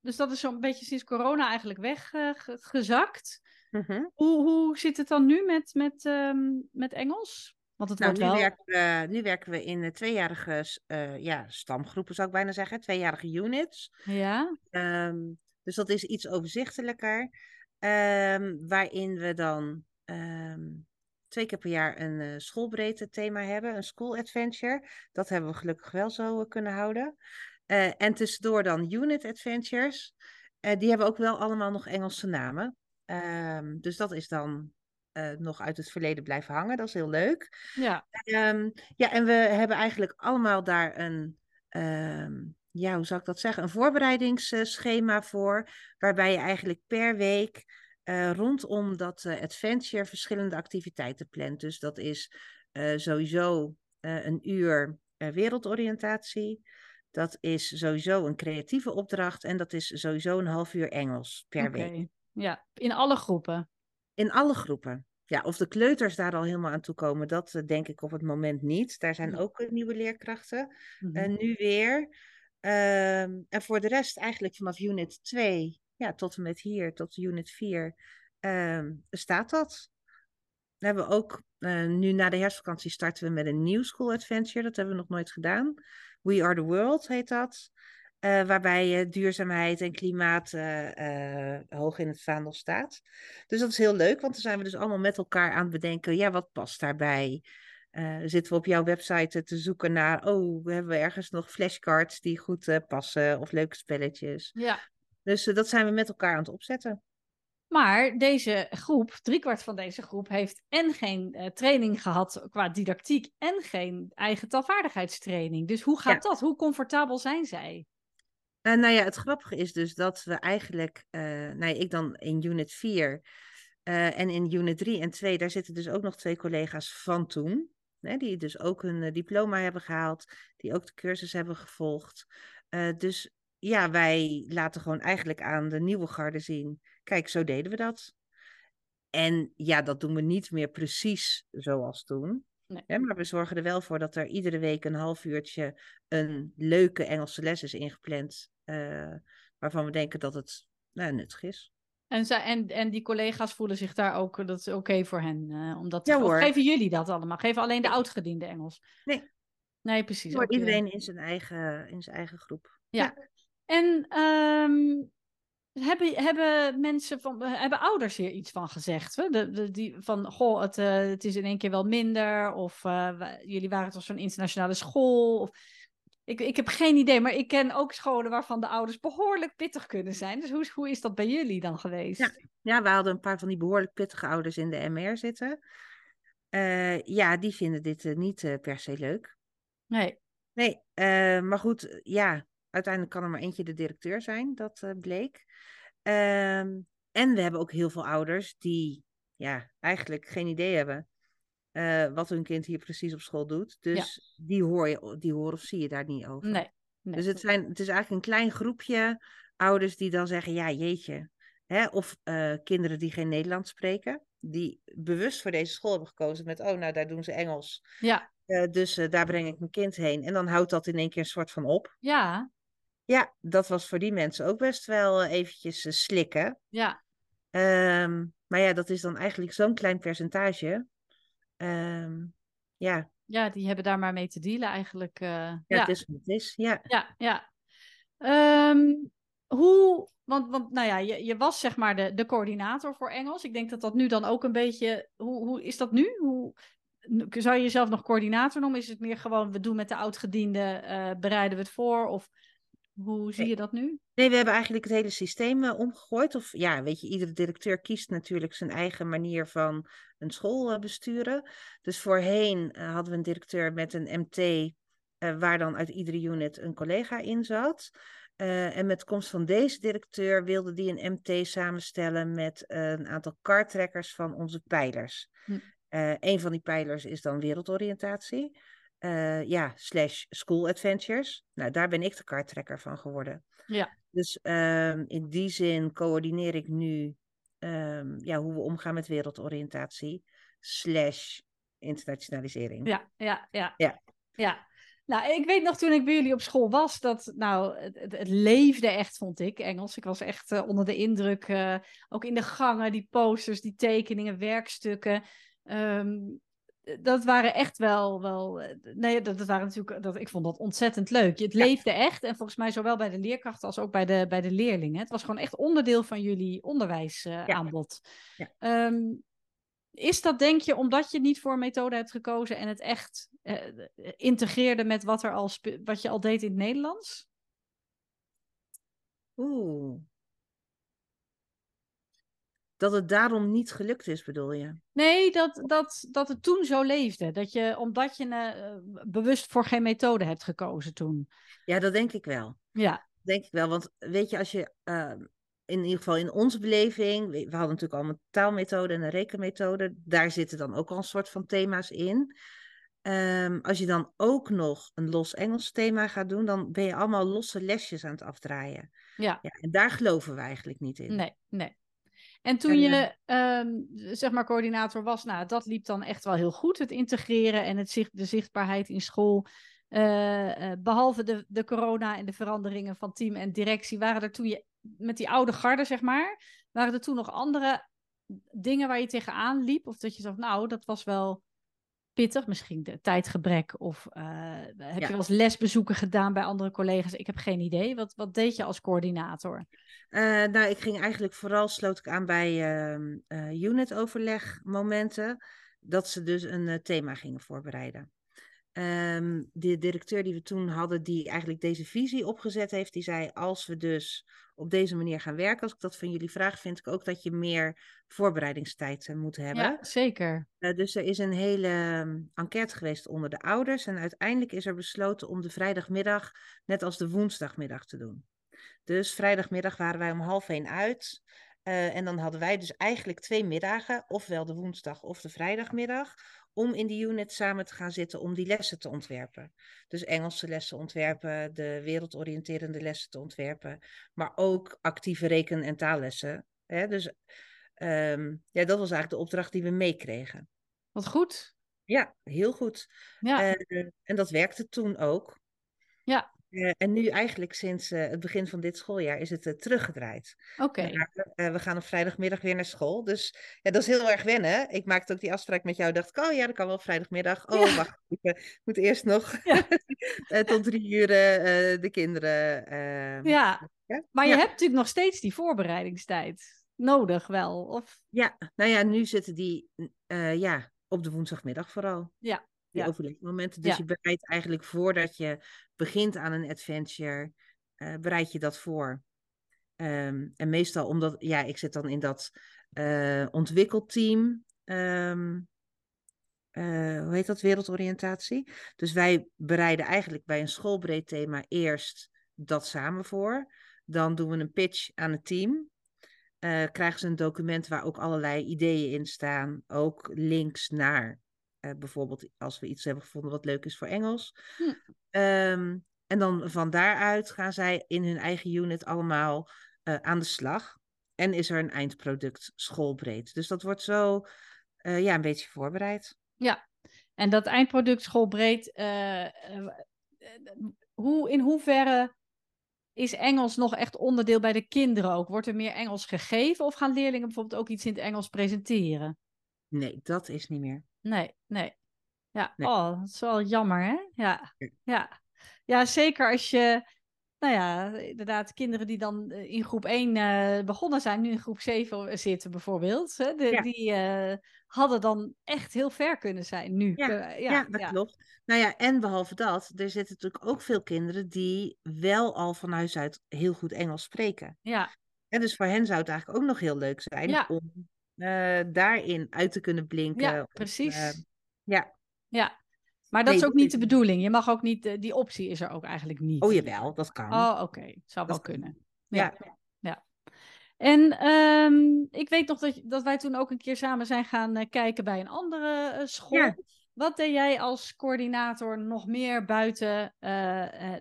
dus dat is zo'n beetje sinds corona eigenlijk weggezakt. Mhm. hoe, hoe zit het dan nu met, met, ehm, met Engels? Want het Nou, wordt nu, wel... werken we, nu werken we in eh, tweejarige eh, ja, stamgroepen, zou ik bijna zeggen. Tweejarige units. Ja, Ehm, dus dat is iets overzichtelijker. ehm, waarin we dan twee keer per jaar een eh, schoolbreedte thema hebben. Een school adventure. Dat hebben we gelukkig wel zo eh, kunnen houden. Eh, en tussendoor dan unit adventures. Eh, die hebben ook wel allemaal nog Engelse namen. Ehm, dus dat is dan eh, nog uit het verleden blijven hangen. Dat is heel leuk. ja, Ehm, ja, en we hebben eigenlijk allemaal daar een, ehm, ja, hoe zou ik dat zeggen, een voorbereidingsschema voor, waarbij je eigenlijk per week rondom dat adventure verschillende activiteiten plant. Dus dat is sowieso een uur wereldoriëntatie. Dat is sowieso een creatieve opdracht en dat is sowieso een half uur Engels per week. Ja, in alle groepen. In alle groepen. Ja, of de kleuters daar al helemaal aan toe komen, dat eh, denk ik op het moment niet. Daar zijn ook eh, nieuwe leerkrachten. En nu weer. Ehm, en voor de rest eigenlijk vanaf unit 2 ja, tot en met hier, tot unit 4, ehm, staat dat. We hebben ook, eh, nu na de herfstvakantie starten we met een nieuw school adventure. Dat hebben we nog nooit gedaan. We Are the World heet dat. Eh, waarbij eh, duurzaamheid en klimaat eh, hoog in het vaandel staat. Dus dat is heel leuk, want dan zijn we dus allemaal met elkaar aan het bedenken. Ja, wat past daarbij? Zitten we op jouw website te zoeken naar, oh, we hebben ergens nog flashcards die goed passen of leuke spelletjes. Ja, Dus dat zijn we met elkaar aan het opzetten. Maar deze groep, driekwart van deze groep, heeft en geen eh, training gehad qua didactiek en geen eigen taalvaardigheidstraining. Dus hoe gaat dat? Hoe comfortabel zijn zij? En nou ja, het grappige is dus dat we eigenlijk, eh nou ja, ik dan in unit 4 eh, en in unit 3 en 2, daar zitten dus ook nog twee collega's van toen. Hè, die dus ook hun diploma hebben gehaald, die ook de cursus hebben gevolgd. Dus ja, wij laten gewoon eigenlijk aan de nieuwe garde zien. Kijk, zo deden we dat. En ja, dat doen we niet meer precies zoals toen. Nee. Maar we zorgen er wel voor dat er iedere week een half uurtje een leuke Engelse les is ingepland. eh, waarvan we denken dat het nou, nuttig is. En, zij, en, en die collega's voelen zich daar ook, dat is oké voor hen. eh omdat, Ja, hoor. geven jullie dat allemaal? Geven alleen de oudgediende Engels? Nee. Nee, precies. Voor iedereen in zijn eigen, in zijn eigen groep. En ehm, hebben, hebben mensen van, hebben ouders hier iets van gezegd? Hè? De, de, die, van, goh, het, eh, het is in één keer wel minder. Of eh, jullie waren toch zo'n internationale school. Of, ik, ik heb geen idee, maar ik ken ook scholen waarvan de ouders behoorlijk pittig kunnen zijn. Dus hoe, is- hoe is dat bij jullie dan geweest? Ja. Ja, we hadden een paar van die behoorlijk pittige ouders in de MR zitten. Eh, ja, die vinden dit eh, niet eh, per se leuk. Nee. Nee, eh, maar goed, eh, ja, uiteindelijk kan er maar eentje de directeur zijn, dat eh, bleek. Ehm, en we hebben ook heel veel ouders die ja, eigenlijk geen idee hebben eh, wat hun kind hier precies op school doet. Dus die, hoor je, die horen of zie je daar niet over. Nee. nee. Dus het, zijn, het is eigenlijk een klein groepje ouders die dan zeggen, ja jeetje. Hè? Of eh, kinderen die geen Nederlands spreken, die bewust voor deze school hebben gekozen met, oh nou daar doen ze Engels. Ja, dus daar breng ik mijn kind heen. En dan houdt dat in één keer een soort van op. ja, Ja, dat was voor die mensen ook best wel eh, eventjes eh, slikken. ja. Ehm, maar ja, dat is dan eigenlijk zo'n klein percentage. Ehm, ja, Ja, die hebben daar maar mee te dealen eigenlijk. eh, ja, ja. het is wat het is. Ja. Ja, ja. Ehm, hoe, want, want nou ja, je, je was zeg maar de, de coördinator voor Engels. Ik denk dat dat nu dan ook een beetje, hoe, hoe is dat nu? Hoe, zou je jezelf nog coördinator noemen? Is het meer gewoon, we doen met de oudgediende, bereiden we het voor? Of Hoe zie je dat nu? Nee, we hebben eigenlijk het hele systeem uh, omgegooid. Of ja, weet je, iedere directeur kiest natuurlijk zijn eigen manier van een school uh, besturen. Dus voorheen uh, hadden we een directeur met een MT, waar dan uit iedere unit een collega in zat. en met komst van deze directeur wilde die een MT samenstellen met een aantal kartrekkers van onze pijlers. Hm. een van die pijlers is dan wereldoriëntatie. Ja, slash school adventures. Nou, daar ben ik de karttrekker van geworden. Ja. Dus um, in die zin coördineer ik nu um, ja, hoe we omgaan met wereldoriëntatie slash internationalisering. Ja, ja, ja. Ja. ja. Nou, ik weet nog toen ik bij jullie op school was, dat nou, het, het leefde echt, vond ik, Engels. Ik was echt uh, onder de indruk, uh, ook in de gangen, die posters, die tekeningen, werkstukken. Um, dat waren echt wel, wel eh, nee, dat, dat waren natuurlijk, dat, ik vond dat ontzettend leuk. Het leefde echt en volgens mij zowel bij de leerkrachten als ook bij de, bij de leerlingen. Het was gewoon echt onderdeel van jullie onderwijsaanbod. Uh, ja. ja. um, is dat denk je omdat je niet voor een methode hebt gekozen en het echt uh, integreerde met wat, er al wat je al deed in het Nederlands? Oeh, dat het daarom niet gelukt is, bedoel je? Nee, dat, dat, dat het toen zo leefde. Dat je, omdat je uh, bewust voor geen methode hebt gekozen toen. Ja, dat denk ik wel. Ja. Denk ik wel, want weet je, als je uh, in ieder geval in onze beleving, we, we hadden natuurlijk al een taalmethode en een rekenmethode, daar zitten dan ook al een soort van thema's in. Um, als je dan ook nog een los Engels thema gaat doen, dan ben je allemaal losse lesjes aan het afdraaien. Ja. ja en daar geloven we eigenlijk niet in. Nee, nee. En toen je um, zeg maar coördinator was, nou, dat liep dan echt wel heel goed. Het integreren en het zicht, de zichtbaarheid in school. Uh, uh, behalve de, de corona en de veranderingen van team en directie, waren er toen je met die oude garde, zeg maar, waren er toen nog andere dingen waar je tegenaan liep? Of dat je zegt, nou, dat was wel pittig, misschien de tijdgebrek of uh, heb ja. je wel eens lesbezoeken gedaan bij andere collega's? Ik heb geen idee. Wat, wat deed je als coördinator? Uh, nou, ik ging eigenlijk vooral sloot ik aan bij uh, uh, unit-overlegmomenten, dat ze dus een thema gingen voorbereiden. Um, de directeur die we toen hadden, die eigenlijk deze visie opgezet heeft, die zei: Als we dus op deze manier gaan werken, als ik dat van jullie vraag, vind ik ook dat je meer voorbereidingstijd uh, moet hebben. Ja, zeker. Uh, dus er is een hele um, enquête geweest onder de ouders. En uiteindelijk is er besloten om de vrijdagmiddag net als de woensdagmiddag te doen. Dus vrijdagmiddag waren wij om half één uit. Uh, en dan hadden wij dus eigenlijk twee middagen, ofwel de woensdag of de vrijdagmiddag, om in die unit samen te gaan zitten om die lessen te ontwerpen. Dus Engelse lessen ontwerpen, de wereldoriënterende lessen te ontwerpen, maar ook actieve reken- en taallessen. Hè? Dus um, ja, dat was eigenlijk de opdracht die we meekregen. Wat goed. Ja, heel goed. Ja. Uh, en dat werkte toen ook. Ja. Uh, en nu eigenlijk sinds uh, het begin van dit schooljaar is het uh, teruggedraaid. Oké. Okay. we gaan op vrijdagmiddag weer naar school. Dus ja, dat is heel erg wennen. Ik maakte ook die afspraak met jou. Dacht ik, oh ja, dat kan wel vrijdagmiddag. Oh, ja. wacht Ik moet eerst nog ja. [laughs] tot drie uur de kinderen. ja. maar je hebt natuurlijk nog steeds die voorbereidingstijd nodig wel. Of... Ja, nou ja, nu zitten die ja, op de woensdagmiddag vooral. Ja, die ja. overlegmomenten. Dus ja. je bereidt eigenlijk voordat je begint aan een adventure, uh, bereid je dat voor. Um, en meestal omdat, ja, ik zit dan in dat uh, ontwikkelteam. Um, uh, hoe heet dat? Wereldoriëntatie. Dus wij bereiden eigenlijk bij een schoolbreed thema eerst dat samen voor. Dan doen we een pitch aan het team. Uh, krijgen ze een document waar ook allerlei ideeën in staan. Ook links naar uh, bijvoorbeeld als we iets hebben gevonden wat leuk is voor Engels. Hm. Um, en dan van daaruit gaan zij in hun eigen unit allemaal uh, aan de slag. En is er een eindproduct schoolbreed. Dus dat wordt zo uh, ja, een beetje voorbereid. Ja, en dat eindproduct schoolbreed, hoe, in hoeverre is Engels nog echt onderdeel bij de kinderen ook? Wordt er meer Engels gegeven of gaan leerlingen bijvoorbeeld ook iets in het Engels presenteren? Nee, dat is niet meer. Nee, nee. Ja, nee. oh, dat is wel jammer, hè? Ja, ja. ja zeker als je nou ja, inderdaad, kinderen die dan eh, in groep 1 uh, begonnen zijn, nu in groep 7 zitten bijvoorbeeld, hè, de, Ja. die uh, hadden dan echt heel ver kunnen zijn nu. Ja, Uh, Ja, dat klopt. Nou ja, en behalve dat, er zitten natuurlijk ook veel kinderen die wel al van huis uit heel goed Engels spreken. Ja, En dus voor hen zou het eigenlijk ook nog heel leuk zijn Ja. om eh, daarin uit te kunnen blinken. ja, precies. eh, ja, ja. Maar dat Nee, is ook niet de bedoeling. Je mag ook niet, eh, die optie is er ook eigenlijk niet. oh jawel, dat kan. Oh, oké. Zou wel Dat kan. kunnen. Ja. Ja. ja. En ehm, ik weet nog dat, dat wij toen ook een keer samen zijn gaan eh, kijken bij een andere school. Ja. Wat deed jij als coördinator nog meer buiten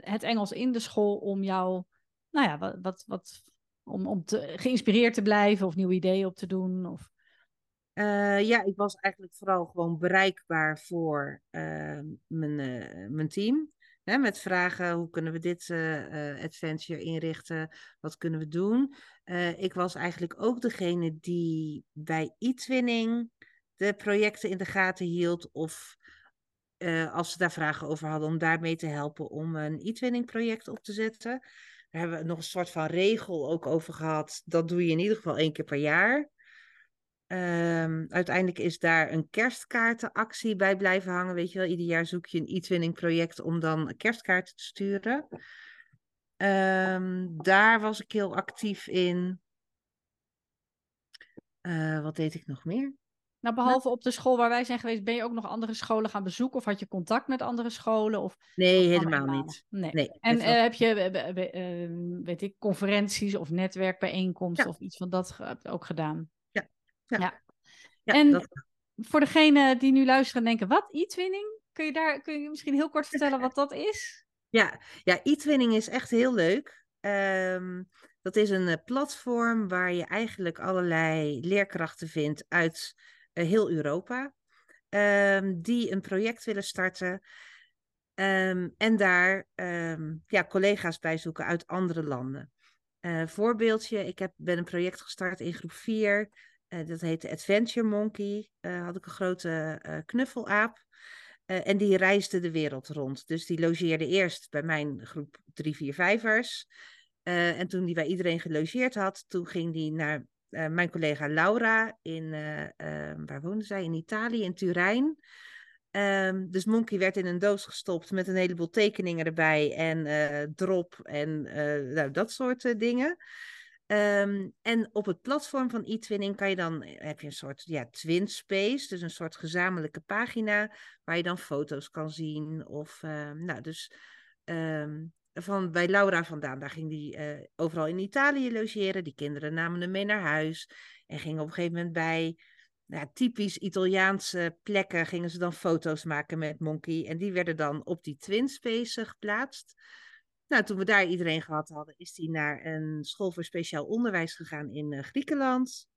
het Engels in de school om jou, nou ja, wat, wat, wat om, om te, geïnspireerd te blijven of nieuwe ideeën op te doen? Of... Eh, ja, ik was eigenlijk vooral gewoon bereikbaar voor eh, mijn, eh, mijn team. Hè, met vragen, hoe kunnen we dit eh, adventure inrichten? Wat kunnen we doen? Ik was eigenlijk ook degene die bij e-twinning de projecten in de gaten hield. Of als ze daar vragen over hadden, om daarmee te helpen om een e-twinning project op te zetten. Daar hebben we nog een soort van regel ook over gehad. Dat doe je in ieder geval één keer per jaar. Ehm, uiteindelijk is daar een kerstkaartenactie bij blijven hangen. Weet je wel, ieder jaar zoek je een e-twinning project om dan kerstkaarten te sturen. Ehm, daar was ik heel actief in. Eh, wat deed ik nog meer? Nou, behalve op de school waar wij zijn geweest, ben je ook nog andere scholen gaan bezoeken? Of had je contact met andere scholen? Of Nee, helemaal niet. Nee. Nee, En eh, heb je, eh, eh, eh, eh, weet ik, conferenties of netwerkbijeenkomsten Ja. of iets van dat ook gedaan? Ja. ja. ja, en- dat- Voor degenen die nu luisteren en denken, wat, e-twinning? Kun je daar kun je misschien heel kort vertellen wat dat is? Ja, ja e-twinning is echt heel leuk. Ehm, dat is een eh, platform waar je eigenlijk allerlei leerkrachten vindt uit heel Europa. ehm, die een project willen starten. ehm, en daar ehm, ja, collega's bij zoeken uit andere landen. Eh, voorbeeldje, ik heb, ben een project gestart in groep 4. eh, dat heette Adventure Monkey. Eh, had ik een grote eh, knuffelaap. Eh, en die reisde de wereld rond. Dus die logeerde eerst bij mijn groep 3, 4, 5ers. Eh, en toen die bij iedereen gelogeerd had, toen ging die naar eh, mijn collega Laura in, eh, eh, waar woonde zij? In Italië, in Turijn. Ehm, dus Monkey werd in een doos gestopt met een heleboel tekeningen erbij en eh, drop en nou, dat soort dingen. Ehm, en op het platform van e-twinning kan je dan, heb je een soort ja, twin space, dus een soort gezamenlijke pagina waar je dan foto's kan zien. Of, ehm, nou, dus ehm, van, bij Laura vandaan, daar ging die eh, overal in Italië logeren. Die kinderen namen hem mee naar huis en gingen op een gegeven moment bij ja, typisch Italiaanse plekken gingen ze dan foto's maken met Monkey. En die werden dan op die Twin Space eh, geplaatst. Nou, toen we daar iedereen gehad hadden, is hij naar een school voor speciaal onderwijs gegaan in eh, Griekenland.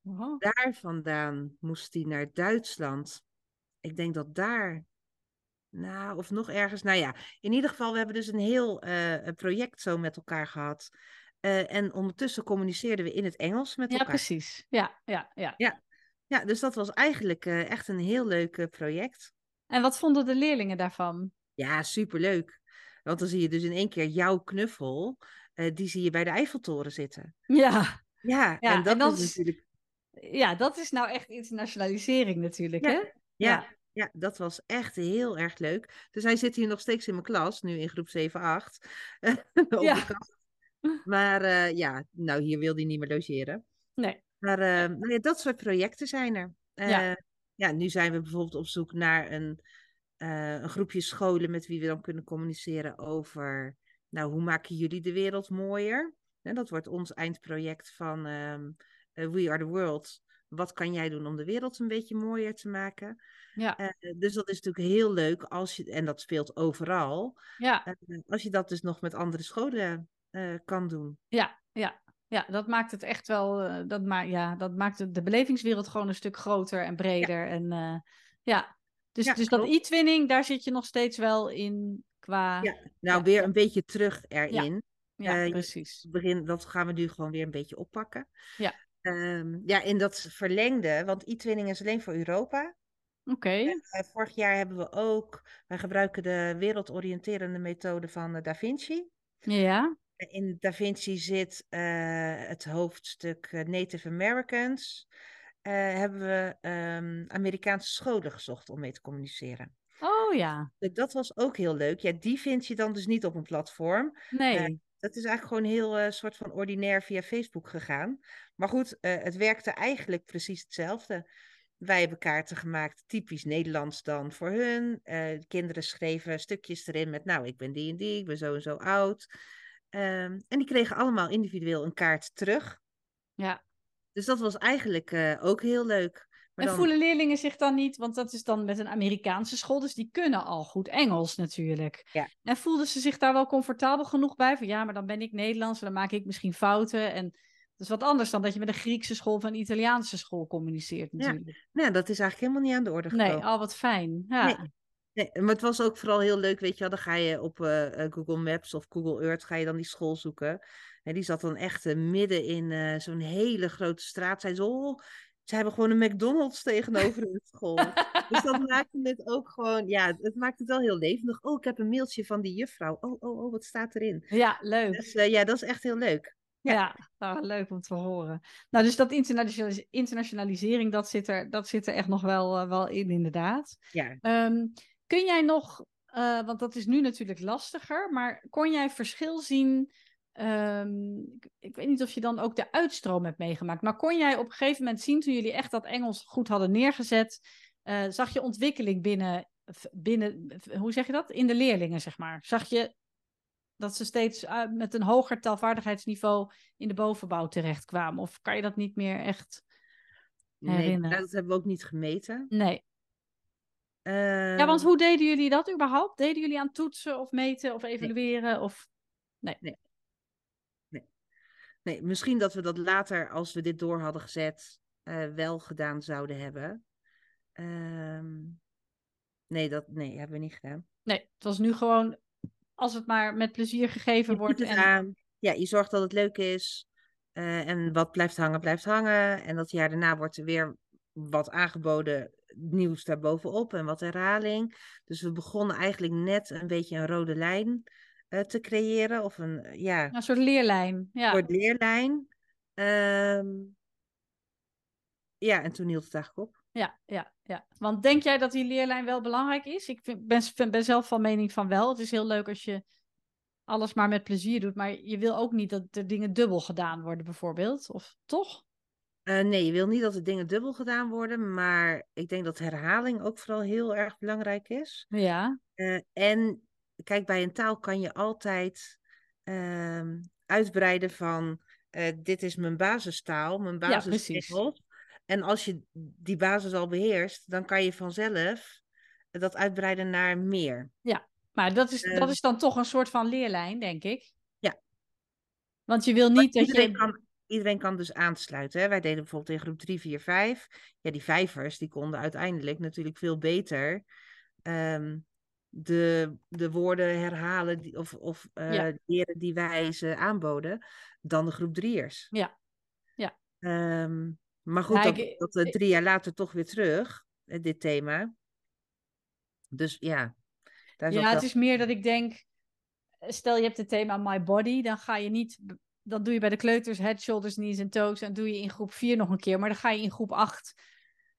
Wow. Daar vandaan moest hij naar Duitsland. Ik denk dat daar, nou, of nog ergens. Nou ja, in ieder geval, we hebben dus een heel eh, project zo met elkaar gehad. Eh, en ondertussen communiceerden we in het Engels met Ja, elkaar. precies. Ja, ja, ja. Ja, dus dat was eigenlijk eh, echt een heel leuk project. En wat vonden de leerlingen daarvan? Ja, superleuk. Want dan zie je dus in één keer jouw knuffel, die zie je bij de Eiffeltoren zitten. Ja, Ja, Ja, en dat en dat is is- natuurlijk. ja, dat is nou echt internationalisering natuurlijk, Ja, hè? Ja, Ja. Ja. dat was echt heel erg leuk. Dus hij zit hier nog steeds in mijn klas, nu in groep 7, 8. [laughs] op Ja. de kast. Maar eh, ja, nou, hier wil hij niet meer logeren. Nee. Maar eh, nou ja, dat soort projecten zijn er. Ja. Eh, ja, nu zijn we bijvoorbeeld op zoek naar een, een groepje scholen met wie we dan kunnen communiceren over, nou, hoe maken jullie de wereld mooier? En dat wordt ons eindproject van ehm, eh, We Are The World. Wat kan jij doen om de wereld een beetje mooier te maken? Ja, Eh, dus dat is natuurlijk heel leuk als je, en dat speelt overal, ja, eh, als je dat dus nog met andere scholen eh, kan doen. ja, ja. Ja, dat maakt het echt wel, dat, ma ja, dat maakt de, de belevingswereld gewoon een stuk groter en breder. En ja, dus, Ja, dus dat e-twinning, daar zit je nog steeds wel in qua... Ja, Nou, Ja, weer een beetje terug erin. Ja, precies. Begin, dat gaan we nu gewoon weer een beetje oppakken. Ja. Ehm, ja, in dat verlengde, want e-twinning is alleen voor Europa. Oké, Eh, vorig jaar hebben we ook, wij gebruiken de wereldoriënterende methode van eh, Da Vinci. Ja. In Da Vinci zit het hoofdstuk Native Americans. hebben we um, Amerikaanse scholen gezocht om mee te communiceren. Oh ja. Dat was ook heel leuk. Ja, die vind je dan dus niet op een platform. Nee. Dat is eigenlijk gewoon heel uh, soort van ordinair via Facebook gegaan. Maar goed, het werkte eigenlijk precies hetzelfde. Wij hebben kaarten gemaakt, typisch Nederlands dan voor hun. Uh, kinderen schreven stukjes erin met, nou, ik ben die en die, ik ben zo en zo oud. Um, en die kregen allemaal individueel een kaart terug. Ja. Dus dat was eigenlijk ook heel leuk. Maar en dan... voelen leerlingen zich dan niet, want dat is dan met een Amerikaanse school, dus die kunnen al goed Engels natuurlijk. Ja. En voelden ze zich daar wel comfortabel genoeg bij? Van ja, maar dan ben ik Nederlands en dan maak ik misschien fouten. En dat is wat anders dan dat je met een Griekse school of een Italiaanse school communiceert natuurlijk. Ja, nou, dat is eigenlijk helemaal niet aan de orde gekomen. Nee, al wat fijn. Ja. Nee. Nee, maar het was ook vooral heel leuk, weet je wel, dan ga je op uh, Google Maps of Google Earth, ga je dan die school zoeken. En die zat dan echt uh, midden in uh, zo'n hele grote straat. Zij zo, oh, ze hebben gewoon een McDonald's tegenover hun [laughs] school. dus dat maakte het ook gewoon, ja, het maakt het wel heel levendig. Oh, ik heb een mailtje van die juffrouw. Oh, oh, oh, wat staat erin? Ja, leuk. Dus ja, dat is echt heel leuk. Ja, ja nou, leuk om te horen. Nou, dus dat internationalis internationalisering, dat zit, er, dat zit er echt nog wel, uh, wel in, inderdaad. Ja. Um, kun jij nog, uh, want dat is nu natuurlijk lastiger, maar kon jij verschil zien? Um, ik, ik, weet niet of je dan ook de uitstroom hebt meegemaakt, maar kon jij op een gegeven moment zien, toen jullie echt dat Engels goed hadden neergezet, uh, zag je ontwikkeling binnen, binnen, hoe zeg je dat? In de leerlingen, zeg maar. Zag je dat ze steeds uh, met een hoger taalvaardigheidsniveau in de bovenbouw terechtkwamen? Of kan je dat niet meer echt herinneren? Nee, dat hebben we ook niet gemeten. Nee. Uh... Ja, want hoe deden jullie dat überhaupt? Deden jullie aan toetsen of meten of evalueren? Nee. Of... Nee. nee. Nee. Nee, misschien dat we dat later, als we dit door hadden gezet, uh, wel gedaan zouden hebben. Uh... Nee, dat nee, hebben we niet gedaan. Nee, het was nu gewoon als het maar met plezier gegeven je wordt. En... Aan. Ja, je zorgt dat het leuk is. Uh, en wat blijft hangen, blijft hangen. En dat jaar daarna wordt er weer wat aangeboden nieuws daarbovenop en wat herhaling. Dus we begonnen eigenlijk net een beetje een rode lijn uh, te creëren. Of een, ja, een soort leerlijn. Ja. Een soort leerlijn. Um, ja, en toen hield het eigenlijk op. Ja, ja, ja. Want denk jij dat die leerlijn wel belangrijk is? Ik vind, ben, ben zelf van mening van wel. Het is heel leuk als je alles maar met plezier doet. Maar je wil ook niet dat er dingen dubbel gedaan worden, bijvoorbeeld. Of toch? Uh, nee, je wil niet dat er dingen dubbel gedaan worden. Maar ik denk dat herhaling ook vooral heel erg belangrijk is. Ja. Uh, en kijk, bij een taal kan je altijd uh, uitbreiden van... Uh, dit is mijn basistaal, mijn basisregels. En als je die basis al beheerst, dan kan je vanzelf dat uitbreiden naar meer. Ja, maar dat is, dat is dan toch een soort van leerlijn, denk ik. Ja. Want je wil niet dat iedereen je... Kan, iedereen kan dus aansluiten. Hè? Wij deden bijvoorbeeld in groep 3, 4, 5. Ja, die vijvers, die konden uiteindelijk natuurlijk veel beter... Um, de, de woorden herhalen die, of, of uh, ja. leren die wij ze aanboden dan de groep drieërs. Ja. ja. Um, maar goed, ja, dat, dat uh, drie jaar later toch weer terug, uh, dit thema. Dus ja. Daar ja, het is meer dat ik denk, stel je hebt het thema My Body, dan ga je niet, dan doe je bij de kleuters head, shoulders, knees en toes en doe je in groep 4 nog een keer, maar dan ga je in groep 8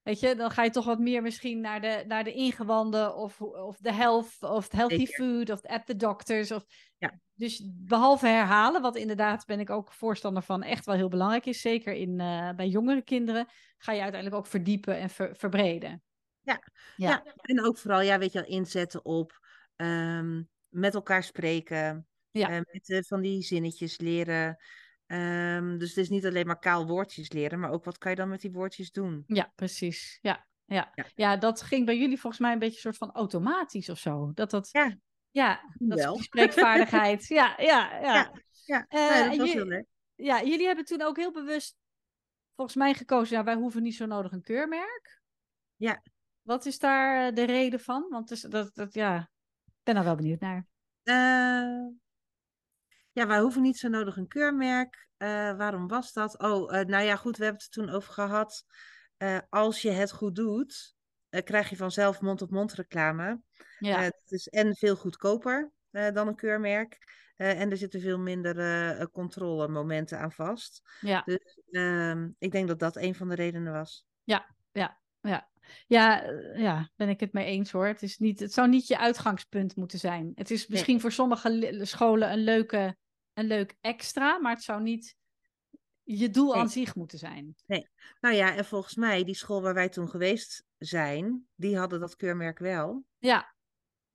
Weet je, dan ga je toch wat meer misschien naar de, naar de ingewanden of, of de health of healthy Zeker. food of at the doctors. Of... Ja. Dus behalve herhalen, wat inderdaad ben ik ook voorstander van echt wel heel belangrijk is, zeker in, uh, bij jongere kinderen, ga je uiteindelijk ook verdiepen en ver, verbreden. Ja. Ja. ja, en ook vooral, ja, weet je wel, inzetten op um, met elkaar spreken, ja. uh, met uh, van die zinnetjes leren. Um, dus het is niet alleen maar kaal woordjes leren, maar ook wat kan je dan met die woordjes doen? Ja, precies. Ja, ja. ja. ja dat ging bij jullie volgens mij een beetje soort van automatisch of zo. Dat dat, ja, ja dat is die spreekvaardigheid. [laughs] ja, ja, ja. Ja, ja. Uh, nee, dat was heel leuk. Ja, jullie hebben toen ook heel bewust volgens mij gekozen, ja, wij hoeven niet zo nodig een keurmerk. Ja. Wat is daar de reden van? Want dus, dat, dat, ja, ik ben daar wel benieuwd naar. Uh, ja, wij hoeven niet zo nodig een keurmerk. Uh, waarom was dat? Oh, uh, nou ja, goed, we hebben het er toen over gehad. Uh, als je het goed doet, krijg je vanzelf mond-op-mond reclame. Ja. het is en veel goedkoper dan een keurmerk. Eh, en er zitten veel minder controlemomenten aan vast. Ja. Dus ehm, ik denk dat dat een van de redenen was. Ja, ja, ja. Ja, ja, ben ik het mee eens hoor. Het, is niet, het zou niet je uitgangspunt moeten zijn. Het is misschien voor sommige scholen een, leuke, een leuk extra, maar het zou niet je doel aan zich moeten zijn. Nee. Nou ja, en volgens mij, die school waar wij toen geweest zijn, die hadden dat keurmerk wel. Ja.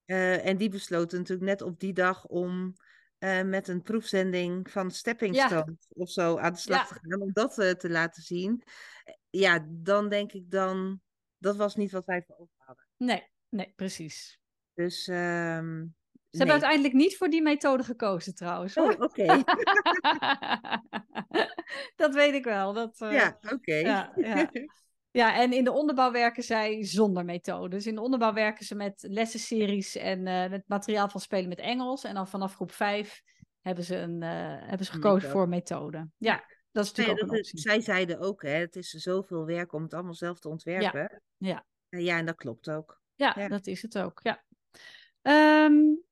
Uh, en die besloten natuurlijk net op die dag om uh, met een proefzending van Stepping Stone of zo aan de slag te gaan, om dat uh, te laten zien. Ja, dan denk ik dan, dat was niet wat wij voor ogen hadden. Nee, nee, precies. Dus um, ze hebben uiteindelijk niet voor die methode gekozen trouwens. Oh, oké. [laughs] dat weet ik wel. Dat, uh, ja, oké. Ja, ja. [laughs] ja, en in de onderbouw werken zij zonder methode. Dus in de onderbouw werken ze met lessenseries en uh, met materiaal van spelen met Engels. En dan vanaf groep 5 hebben ze, een, uh, hebben ze gekozen methode. voor methode. Ja, dat is natuurlijk nee, ook een optie. Zij zeiden ook, hè, het is zoveel werk om het allemaal zelf te ontwerpen. Ja, ja. ja en dat klopt ook. Ja, ja, dat is het ook, ja. Um,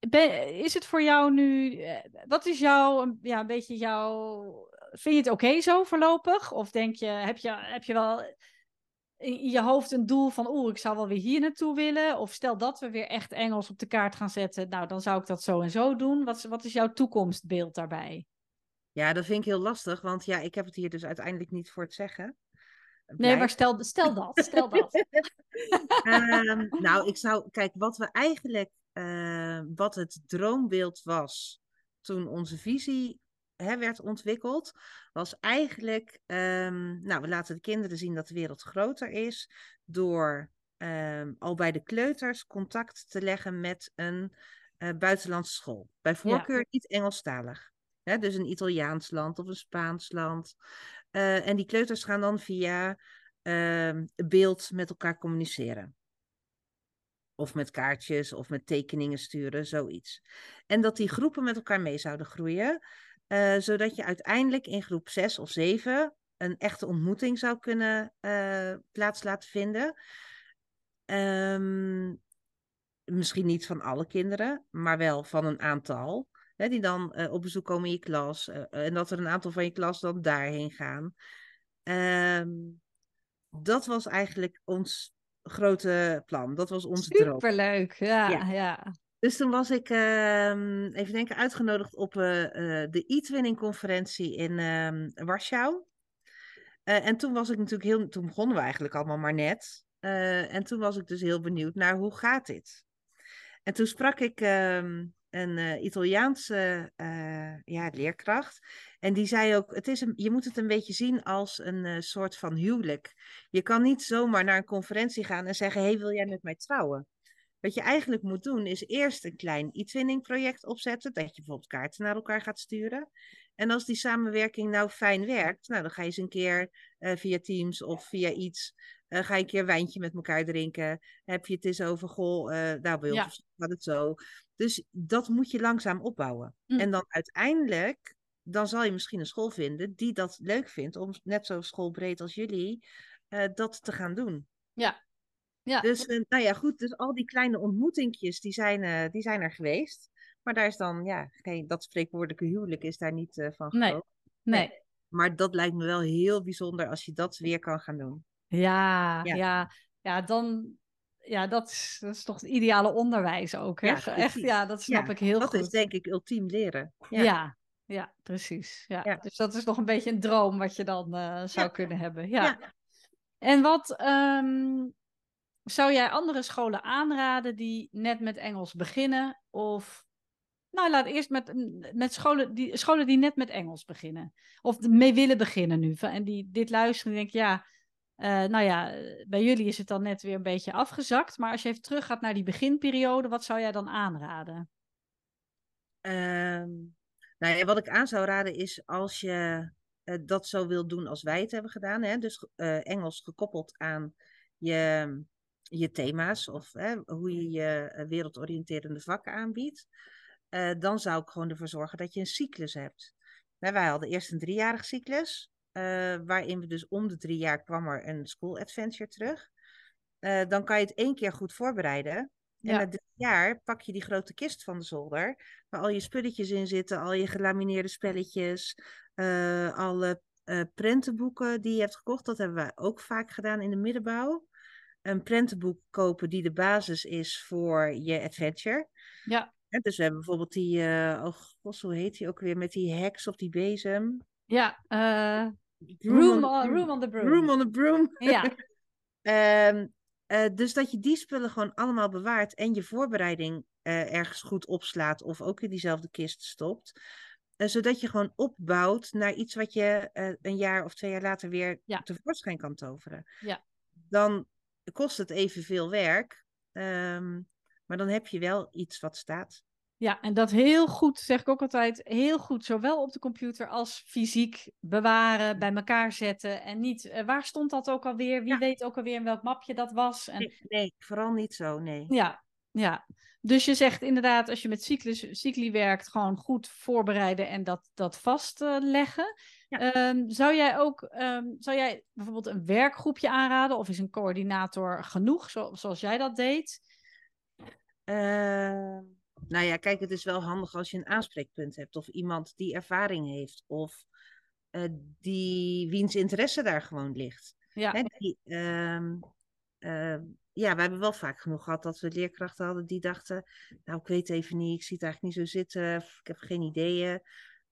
is het voor jou nu, eh, wat is jouw, ja, een beetje jouw, vind je het oké zo voorlopig? Of denk je, heb je, heb je wel in je hoofd een doel van, oeh, ik zou wel weer hier naartoe willen? Of stel dat we weer echt Engels op de kaart gaan zetten, nou, dan zou ik dat zo en zo doen. Wat, wat is jouw toekomstbeeld daarbij? Ja, dat vind ik heel lastig, want ja, ik heb het hier dus uiteindelijk niet voor het zeggen. Nee, maar stel, stel dat, stel dat. um, [laughs] nou, ik zou, kijk, wat we eigenlijk uh, wat het droombeeld was toen onze visie hè, werd ontwikkeld, was eigenlijk, um, nou, we laten de kinderen zien dat de wereld groter is door um, al bij de kleuters contact te leggen met een uh, buitenlandse school. Bij voorkeur ja. niet Engelstalig. Hè, dus een Italiaans land of een Spaans land. Uh, en die kleuters gaan dan via beeld met elkaar communiceren. Of met kaartjes of met tekeningen sturen, zoiets. En dat die groepen met elkaar mee zouden groeien, uh, zodat je uiteindelijk in groep 6 of 7 een echte ontmoeting zou kunnen uh, plaats laten vinden. Um, misschien niet van alle kinderen, maar wel van een aantal. Hè, die dan uh, op bezoek komen in je klas. en dat er een aantal van je klas dan daarheen gaan. Um, dat was eigenlijk ons grote plan. Dat was onze Superleuk, droom. Superleuk, ja, ja. ja. Dus toen was ik, uh, even denken, uitgenodigd op uh, uh, de e-twinning conferentie in ehm, Warschau. Eh, en toen was ik natuurlijk heel, toen begonnen we eigenlijk allemaal maar net. en toen was ik dus heel benieuwd naar hoe gaat dit? En toen sprak ik ehm, een uh, Italiaanse uh, ja, leerkracht. En die zei ook, het is een, je moet het een beetje zien als een uh, soort van huwelijk. Je kan niet zomaar naar een conferentie gaan en zeggen, hey, wil jij met mij trouwen? Wat je eigenlijk moet doen, is eerst een klein e-twinning project opzetten. Dat je bijvoorbeeld kaarten naar elkaar gaat sturen. En als die samenwerking nou fijn werkt, nou, dan ga je eens een keer via Teams of via iets uh, ga je een keer wijntje met elkaar drinken? Heb je het eens over, goh, uh, nou bij ons ja. gaat het zo. Dus dat moet je langzaam opbouwen. Mm. En dan uiteindelijk, dan zal je misschien een school vinden die dat leuk vindt om net zo schoolbreed als jullie dat te gaan doen. Ja. ja. Dus, nou ja, goed, dus al die kleine ontmoetingjes, die zijn, die zijn er geweest. Maar daar is dan, ja, geen, dat spreekwoordelijke huwelijk is daar niet van nee. nee. nee. Maar dat lijkt me wel heel bijzonder als je dat weer kan gaan doen. Ja, ja, ja, ja, dan, ja, dat is, dat is toch het ideale onderwijs ook. Hè? Ja, Echt, ja, dat snap ik heel dat goed. Dat is denk ik ultiem leren. Ja, ja, ja precies. Ja. Dus dat is nog een beetje een droom wat je dan uh, zou kunnen hebben. Ja. En wat um, zou jij andere scholen aanraden die net met Engels beginnen? Of nou, laat eerst met, met scholen, die, scholen die net met Engels beginnen. Of mee willen beginnen nu. En die dit luisteren en denken, ja, uh, nou ja, bij jullie is het dan net weer een beetje afgezakt. Maar als je even teruggaat naar die beginperiode, wat zou jij dan aanraden? Um, nou wat ik aan zou raden is als je uh, dat zo wil doen als wij het hebben gedaan. Hè? Dus Engels gekoppeld aan je, je thema's of hoe je je wereldoriënterende vakken aanbiedt. Dan zou ik gewoon ervoor zorgen dat je een cyclus hebt. Nou, wij hadden eerst een driejarig cyclus. Uh, waarin we dus om de drie jaar kwam er een school adventure terug. Uh, dan kan je het één keer goed voorbereiden. En Ja. na drie jaar pak je die grote kist van de zolder, waar al je spulletjes in zitten, al je gelamineerde spelletjes, eh, alle eh, prentenboeken die je hebt gekocht. Dat hebben wij ook vaak gedaan in de middenbouw. Een prentenboek kopen die de basis is voor je adventure. Ja, dus we hebben bijvoorbeeld die, eh oh god, hoe heet die ook weer, met die heks op die bezem. ja. eh, Broom room, on- on, room on the broom. Room on the broom. Ja, [laughs] Ehm, eh, dus dat je die spullen gewoon allemaal bewaart en je voorbereiding ergens goed opslaat of ook in diezelfde kist stopt. Zodat je gewoon opbouwt naar iets wat je een jaar of twee jaar later weer Ja. tevoorschijn kan toveren. Ja. Dan kost het evenveel werk, ehm, maar dan heb je wel iets wat staat. ja, en dat heel goed, zeg ik ook altijd, heel goed, zowel op de computer als fysiek bewaren, bij elkaar zetten. En niet, eh, waar stond dat ook alweer? Wie Ja. weet ook alweer in welk mapje dat was? En Nee, nee, vooral niet zo, nee. Ja, ja. Dus je zegt inderdaad, als je met cyclus, cycli werkt, gewoon goed voorbereiden en dat, dat vastleggen. Ja. Ehm, zou jij ook, ehm, zou jij bijvoorbeeld een werkgroepje aanraden of is een coördinator genoeg, zo, zoals jij dat deed? Ehm, nou ja, kijk, het is wel handig als je een aanspreekpunt hebt of iemand die ervaring heeft of eh, die wiens interesse daar gewoon ligt. Ja, Hè, die, ehm, ehm, ja, we hebben wel vaak genoeg gehad dat we leerkrachten hadden die dachten, nou, ik weet even niet, ik zie het eigenlijk niet zo zitten, of ik heb geen ideeën.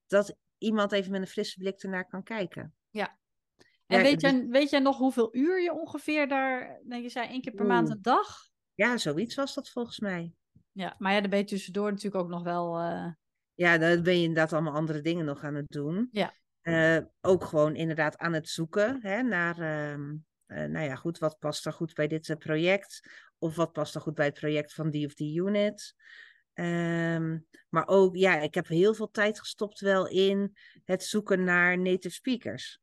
Dat iemand even met een frisse blik ernaar kan kijken. en ja, weet, dus- jij, weet jij nog hoeveel uur je ongeveer daar, nou, je zei één keer per maand een dag? Ja, zoiets was dat volgens mij. Ja, maar ja, dan ben je tussendoor natuurlijk ook nog wel, eh, Ja, dan ben je inderdaad allemaal andere dingen nog aan het doen. Ja. Eh, ook gewoon inderdaad aan het zoeken hè, naar, ehm, eh, nou ja, goed, wat past er goed bij dit project? Of wat past er goed bij het project van die of die unit? Ehm, maar ook, ja, ik heb heel veel tijd gestopt wel in het zoeken naar native speakers.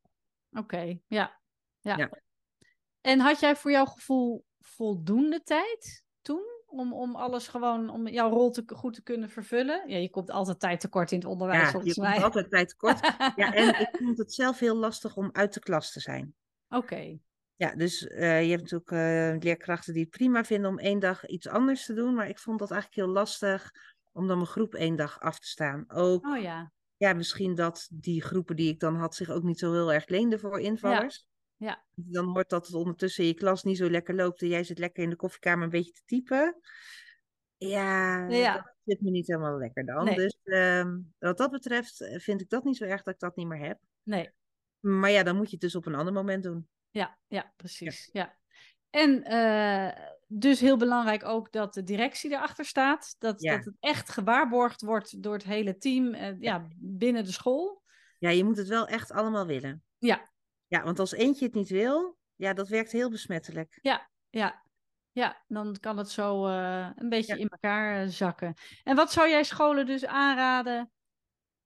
Oké, ja. ja. Ja. En had jij voor jouw gevoel voldoende tijd toen? Om, om alles gewoon, om jouw rol te, goed te kunnen vervullen? Ja, je komt altijd tijd tekort in het onderwijs, Ja, je volgens komt mij. altijd tijd tekort. [laughs] Ja, en ik vond het zelf heel lastig om uit de klas te zijn. Oké, Ja, dus eh, je hebt natuurlijk eh, leerkrachten die het prima vinden om één dag iets anders te doen. Maar ik vond dat eigenlijk heel lastig om dan mijn groep één dag af te staan. Ook, oh ja. ja, misschien dat die groepen die ik dan had zich ook niet zo heel erg leenden voor invallers. Ja. Dan hoort dat het ondertussen je klas niet zo lekker loopt en jij zit lekker in de koffiekamer een beetje te typen. Ja, Ja. dat zit me niet helemaal lekker dan. Nee. Dus ehm, wat dat betreft eh, vind ik dat niet zo erg dat ik dat niet meer heb. Nee, Maar ja, dan moet je het dus op een ander moment doen. ja, ja, precies. Ja. En eh, dus heel belangrijk ook dat de directie erachter staat. Dat, Ja. dat het echt gewaarborgd wordt door het hele team eh, ja, binnen de school. Ja, je moet het wel echt allemaal willen. Ja. Ja, want als eentje het niet wil, ja, dat werkt heel besmettelijk. Ja, ja, dan kan het zo eh, een beetje Ja. in elkaar eh, zakken. En wat zou jij scholen dus aanraden?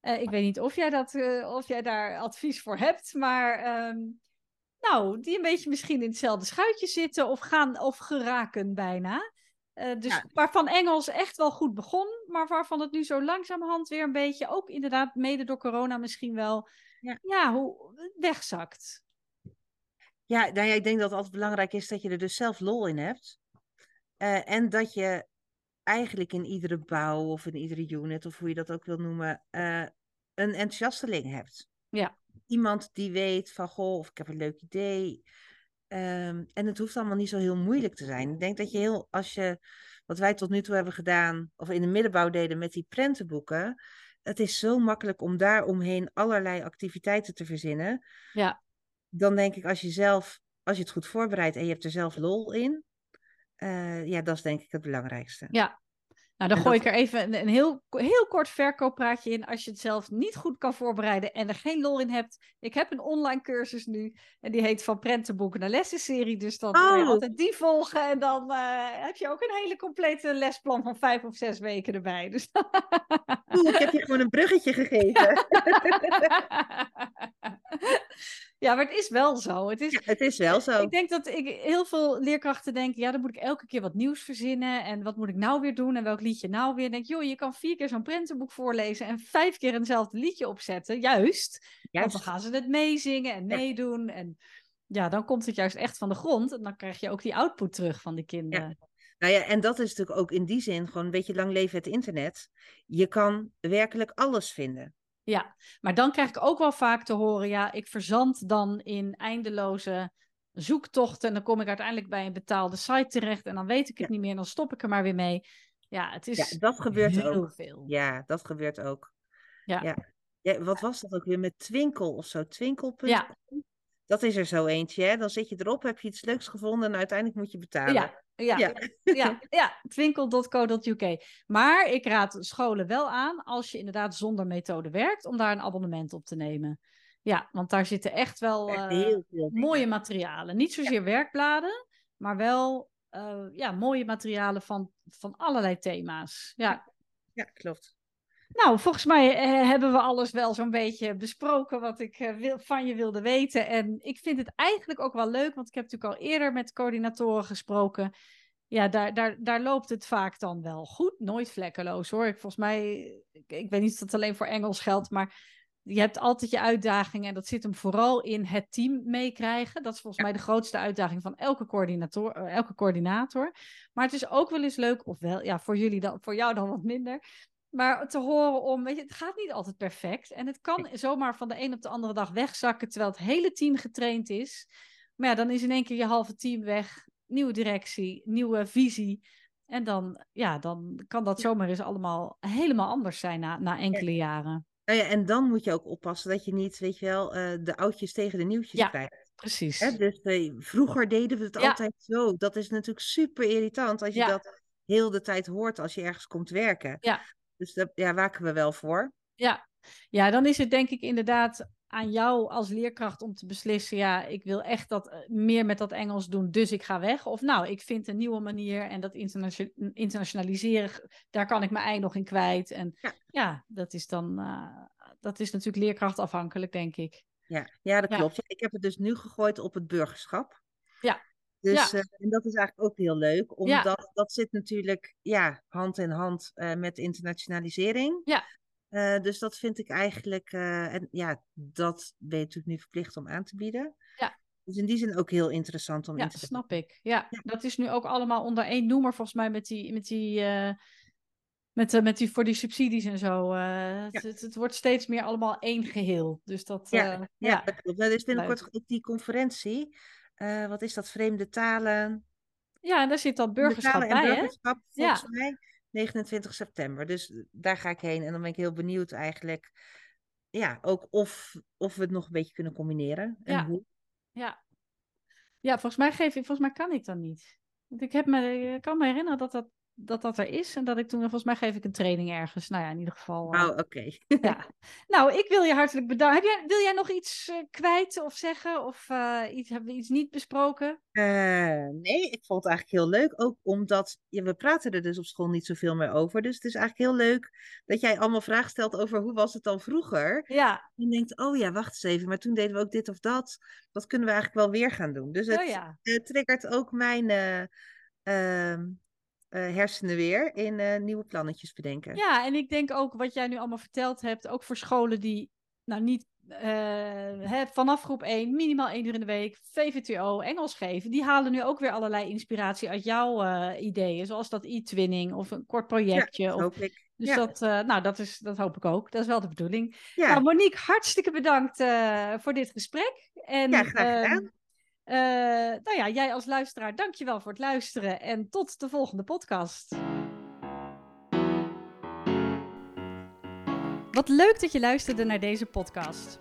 Eh, ik weet niet of jij, dat, of jij daar advies voor hebt, maar ehm, nou, die een beetje misschien in hetzelfde schuitje zitten of gaan of geraken bijna. Dus Ja. waarvan Engels echt wel goed begon, maar waarvan het nu zo langzamerhand weer een beetje, ook inderdaad mede door corona misschien wel, Ja. ja hoe wegzakt. Ja, nou ja, ik denk dat het altijd belangrijk is dat je er dus zelf lol in hebt. Eh, en dat je eigenlijk in iedere bouw of in iedere unit, of hoe je dat ook wil noemen, eh, een enthousiasteling hebt. Ja. Iemand die weet van, goh, of ik heb een leuk idee. Ehm, en het hoeft allemaal niet zo heel moeilijk te zijn. Ik denk dat je heel, als je, wat wij tot nu toe hebben gedaan, of in de middenbouw deden met die prentenboeken, het is zo makkelijk om daar omheen allerlei activiteiten te verzinnen. Ja. Dan denk ik, als je zelf, als je het goed voorbereidt en je hebt er zelf lol in, eh, ja, dat is denk ik het belangrijkste. Ja. Nou, dan En gooi dat- ik er even een, een heel, heel kort verkooppraatje in. Als je het zelf niet goed kan voorbereiden en er geen lol in hebt. Ik heb een online cursus nu. En die heet Van Prentenboeken naar Lessenserie. Dus dan kan je Oh. altijd die volgen. En dan eh, heb je ook een hele complete lesplan van vijf of zes weken erbij. Dus [laughs] Oeh, ik heb je gewoon een bruggetje gegeven. [laughs] ja, maar het is wel zo. Het is, Ja, het is wel zo. Ik denk dat ik, heel veel leerkrachten denken, ja, dan moet ik elke keer wat nieuws verzinnen. En wat moet ik nou weer doen? En welk liedje nou weer? Denk, joh, je kan vier keer zo'n prentenboek voorlezen en vijf keer eenzelfde liedje opzetten. Juist. Want dan gaan ze het meezingen en Ja. meedoen. En ja, dan komt het juist echt van de grond. En dan krijg je ook die output terug van de kinderen. Nou ja, en dat is natuurlijk ook in die zin gewoon een beetje lang leven het internet. Je kan werkelijk alles vinden. Ja, maar dan krijg ik ook wel vaak te horen, ja, ik verzand dan in eindeloze zoektochten en dan kom ik uiteindelijk bij een betaalde site terecht en dan weet ik het Ja. niet meer en dan stop ik er maar weer mee. Ja, het is Ja, dat gebeurt heel ook. veel. Ja, dat gebeurt ook. Ja. Ja. Ja, wat was dat ook weer met Twinkel of zo? Twinkel.com? Ja. Dat is er zo eentje, hè? Dan zit je erop, heb je iets leuks gevonden en uiteindelijk moet je betalen. Ja, ja, Ja. ja, ja, twinkel.co.uk. Maar ik raad scholen wel aan, als je inderdaad zonder methode werkt, om daar een abonnement op te nemen. Ja, want daar zitten echt wel Echt eh, heel mooie materialen. Niet zozeer werkbladen, maar wel eh, ja, mooie materialen van, van allerlei thema's. Ja. Ja, klopt. Nou, volgens mij eh, hebben we alles wel zo'n beetje besproken wat ik eh, wil, van je wilde weten. En ik vind het eigenlijk ook wel leuk, want ik heb natuurlijk al eerder met coördinatoren gesproken. Ja, daar, daar, daar loopt het vaak dan wel goed. Nooit vlekkeloos hoor. Ik, volgens mij, ik, ik weet niet of dat alleen voor Engels geldt, maar je hebt altijd je uitdagingen. En dat zit hem vooral in het team meekrijgen. Dat is volgens mij de grootste uitdaging van elke, coördinator, eh, elke coördinator. Maar het is ook wel eens leuk, of wel, ja, voor jullie dan, voor jou dan wat minder. Maar te horen om, weet je, het gaat niet altijd perfect. En het kan zomaar van de een op de andere dag wegzakken, terwijl het hele team getraind is. Maar ja, dan is in één keer je halve team weg. Nieuwe directie, nieuwe visie. En dan, ja, dan kan dat zomaar eens allemaal helemaal anders zijn na, na enkele jaren. Nou ja, en dan moet je ook oppassen dat je niet, weet je wel, eh, de oudjes tegen de nieuwtjes Ja. krijgt. Precies. Hè? Dus eh, vroeger deden we het Ja. altijd zo. Dat is natuurlijk super irritant als je Ja. dat heel de tijd hoort als je ergens komt werken. Ja. Dus daar ja, waken we wel voor. Ja. ja, dan is het denk ik inderdaad aan jou als leerkracht om te beslissen, ja, ik wil echt dat eh, meer met dat Engels doen, dus ik ga weg. Of nou, ik vind een nieuwe manier en dat internatio- internationaliseren, daar kan ik mijn ei nog in kwijt. En ja, Ja. dat is dan, eh, dat is natuurlijk leerkrachtafhankelijk, denk ik. Ja, ja dat Ja. klopt. Ik heb het dus nu gegooid op het burgerschap. Ja. Dus, Ja. eh, en dat is eigenlijk ook heel leuk, Ja. omdat dat zit natuurlijk ja, hand in hand eh, met internationalisering. Ja. Eh, dus dat vind ik eigenlijk, en ja, dat ben je natuurlijk nu verplicht om aan te bieden. Ja. Dus in die zin ook heel interessant om Ja, in te snap ik. Ja, Ja. dat is nu ook allemaal onder één noemer, volgens mij, met die, met die, met, met die voor die subsidies en zo. het, het, het wordt steeds meer allemaal één geheel. Dus dat, Ja, ja, ja. dat klopt. Nou, er is binnenkort ook die conferentie. Eh, wat is dat? Vreemde talen. ja, en daar zit Vreemde burgerschap en bij, hè? burgerschap, volgens mij 29 september. Dus eh, daar ga ik heen. En dan ben ik heel benieuwd eigenlijk. Ja, ook of, of we het nog een beetje kunnen combineren. En Ja. hoe. Ja. ja, volgens mij geef ik, volgens mij kan ik dat niet. Want ik, heb me, ik kan me herinneren dat dat, dat dat er is. En dat ik toen, volgens mij geef ik een training ergens. Nou ja, in ieder geval. eh, Oh, oké. ja. [laughs] Nou, ik wil je hartelijk bedanken. Heb jij, wil jij nog iets eh, kwijt of zeggen? Of eh, iets, hebben we iets niet besproken? Nee, ik vond het eigenlijk heel leuk. Ook omdat ja, we praten er dus op school niet zoveel meer over. Dus het is eigenlijk heel leuk dat jij allemaal vragen stelt over hoe was het dan vroeger. Ja, En denkt, oh ja, wacht eens even, maar toen deden we ook dit of dat. Dat kunnen we eigenlijk wel weer gaan doen. Dus het oh ja. eh, triggert ook mijn eh, ehm, eh, hersenen weer in eh, nieuwe plannetjes bedenken. Ja, en ik denk ook wat jij nu allemaal verteld hebt, ook voor scholen die nou niet eh, hè, vanaf groep 1, minimaal één uur in de week, VVTO, Engels geven, die halen nu ook weer allerlei inspiratie uit jouw eh, ideeën, zoals dat e-twinning of een kort projectje. dat of, hoop ik. dus ja. dat, eh, nou, dat, is, dat hoop ik ook. Dat is wel de bedoeling. Ja, Nou, Monique, hartstikke bedankt eh, voor dit gesprek. En, Ja, graag gedaan. Eh, nou ja, jij als luisteraar, dankjewel voor het luisteren en tot de volgende podcast. Wat leuk dat je luisterde naar deze podcast.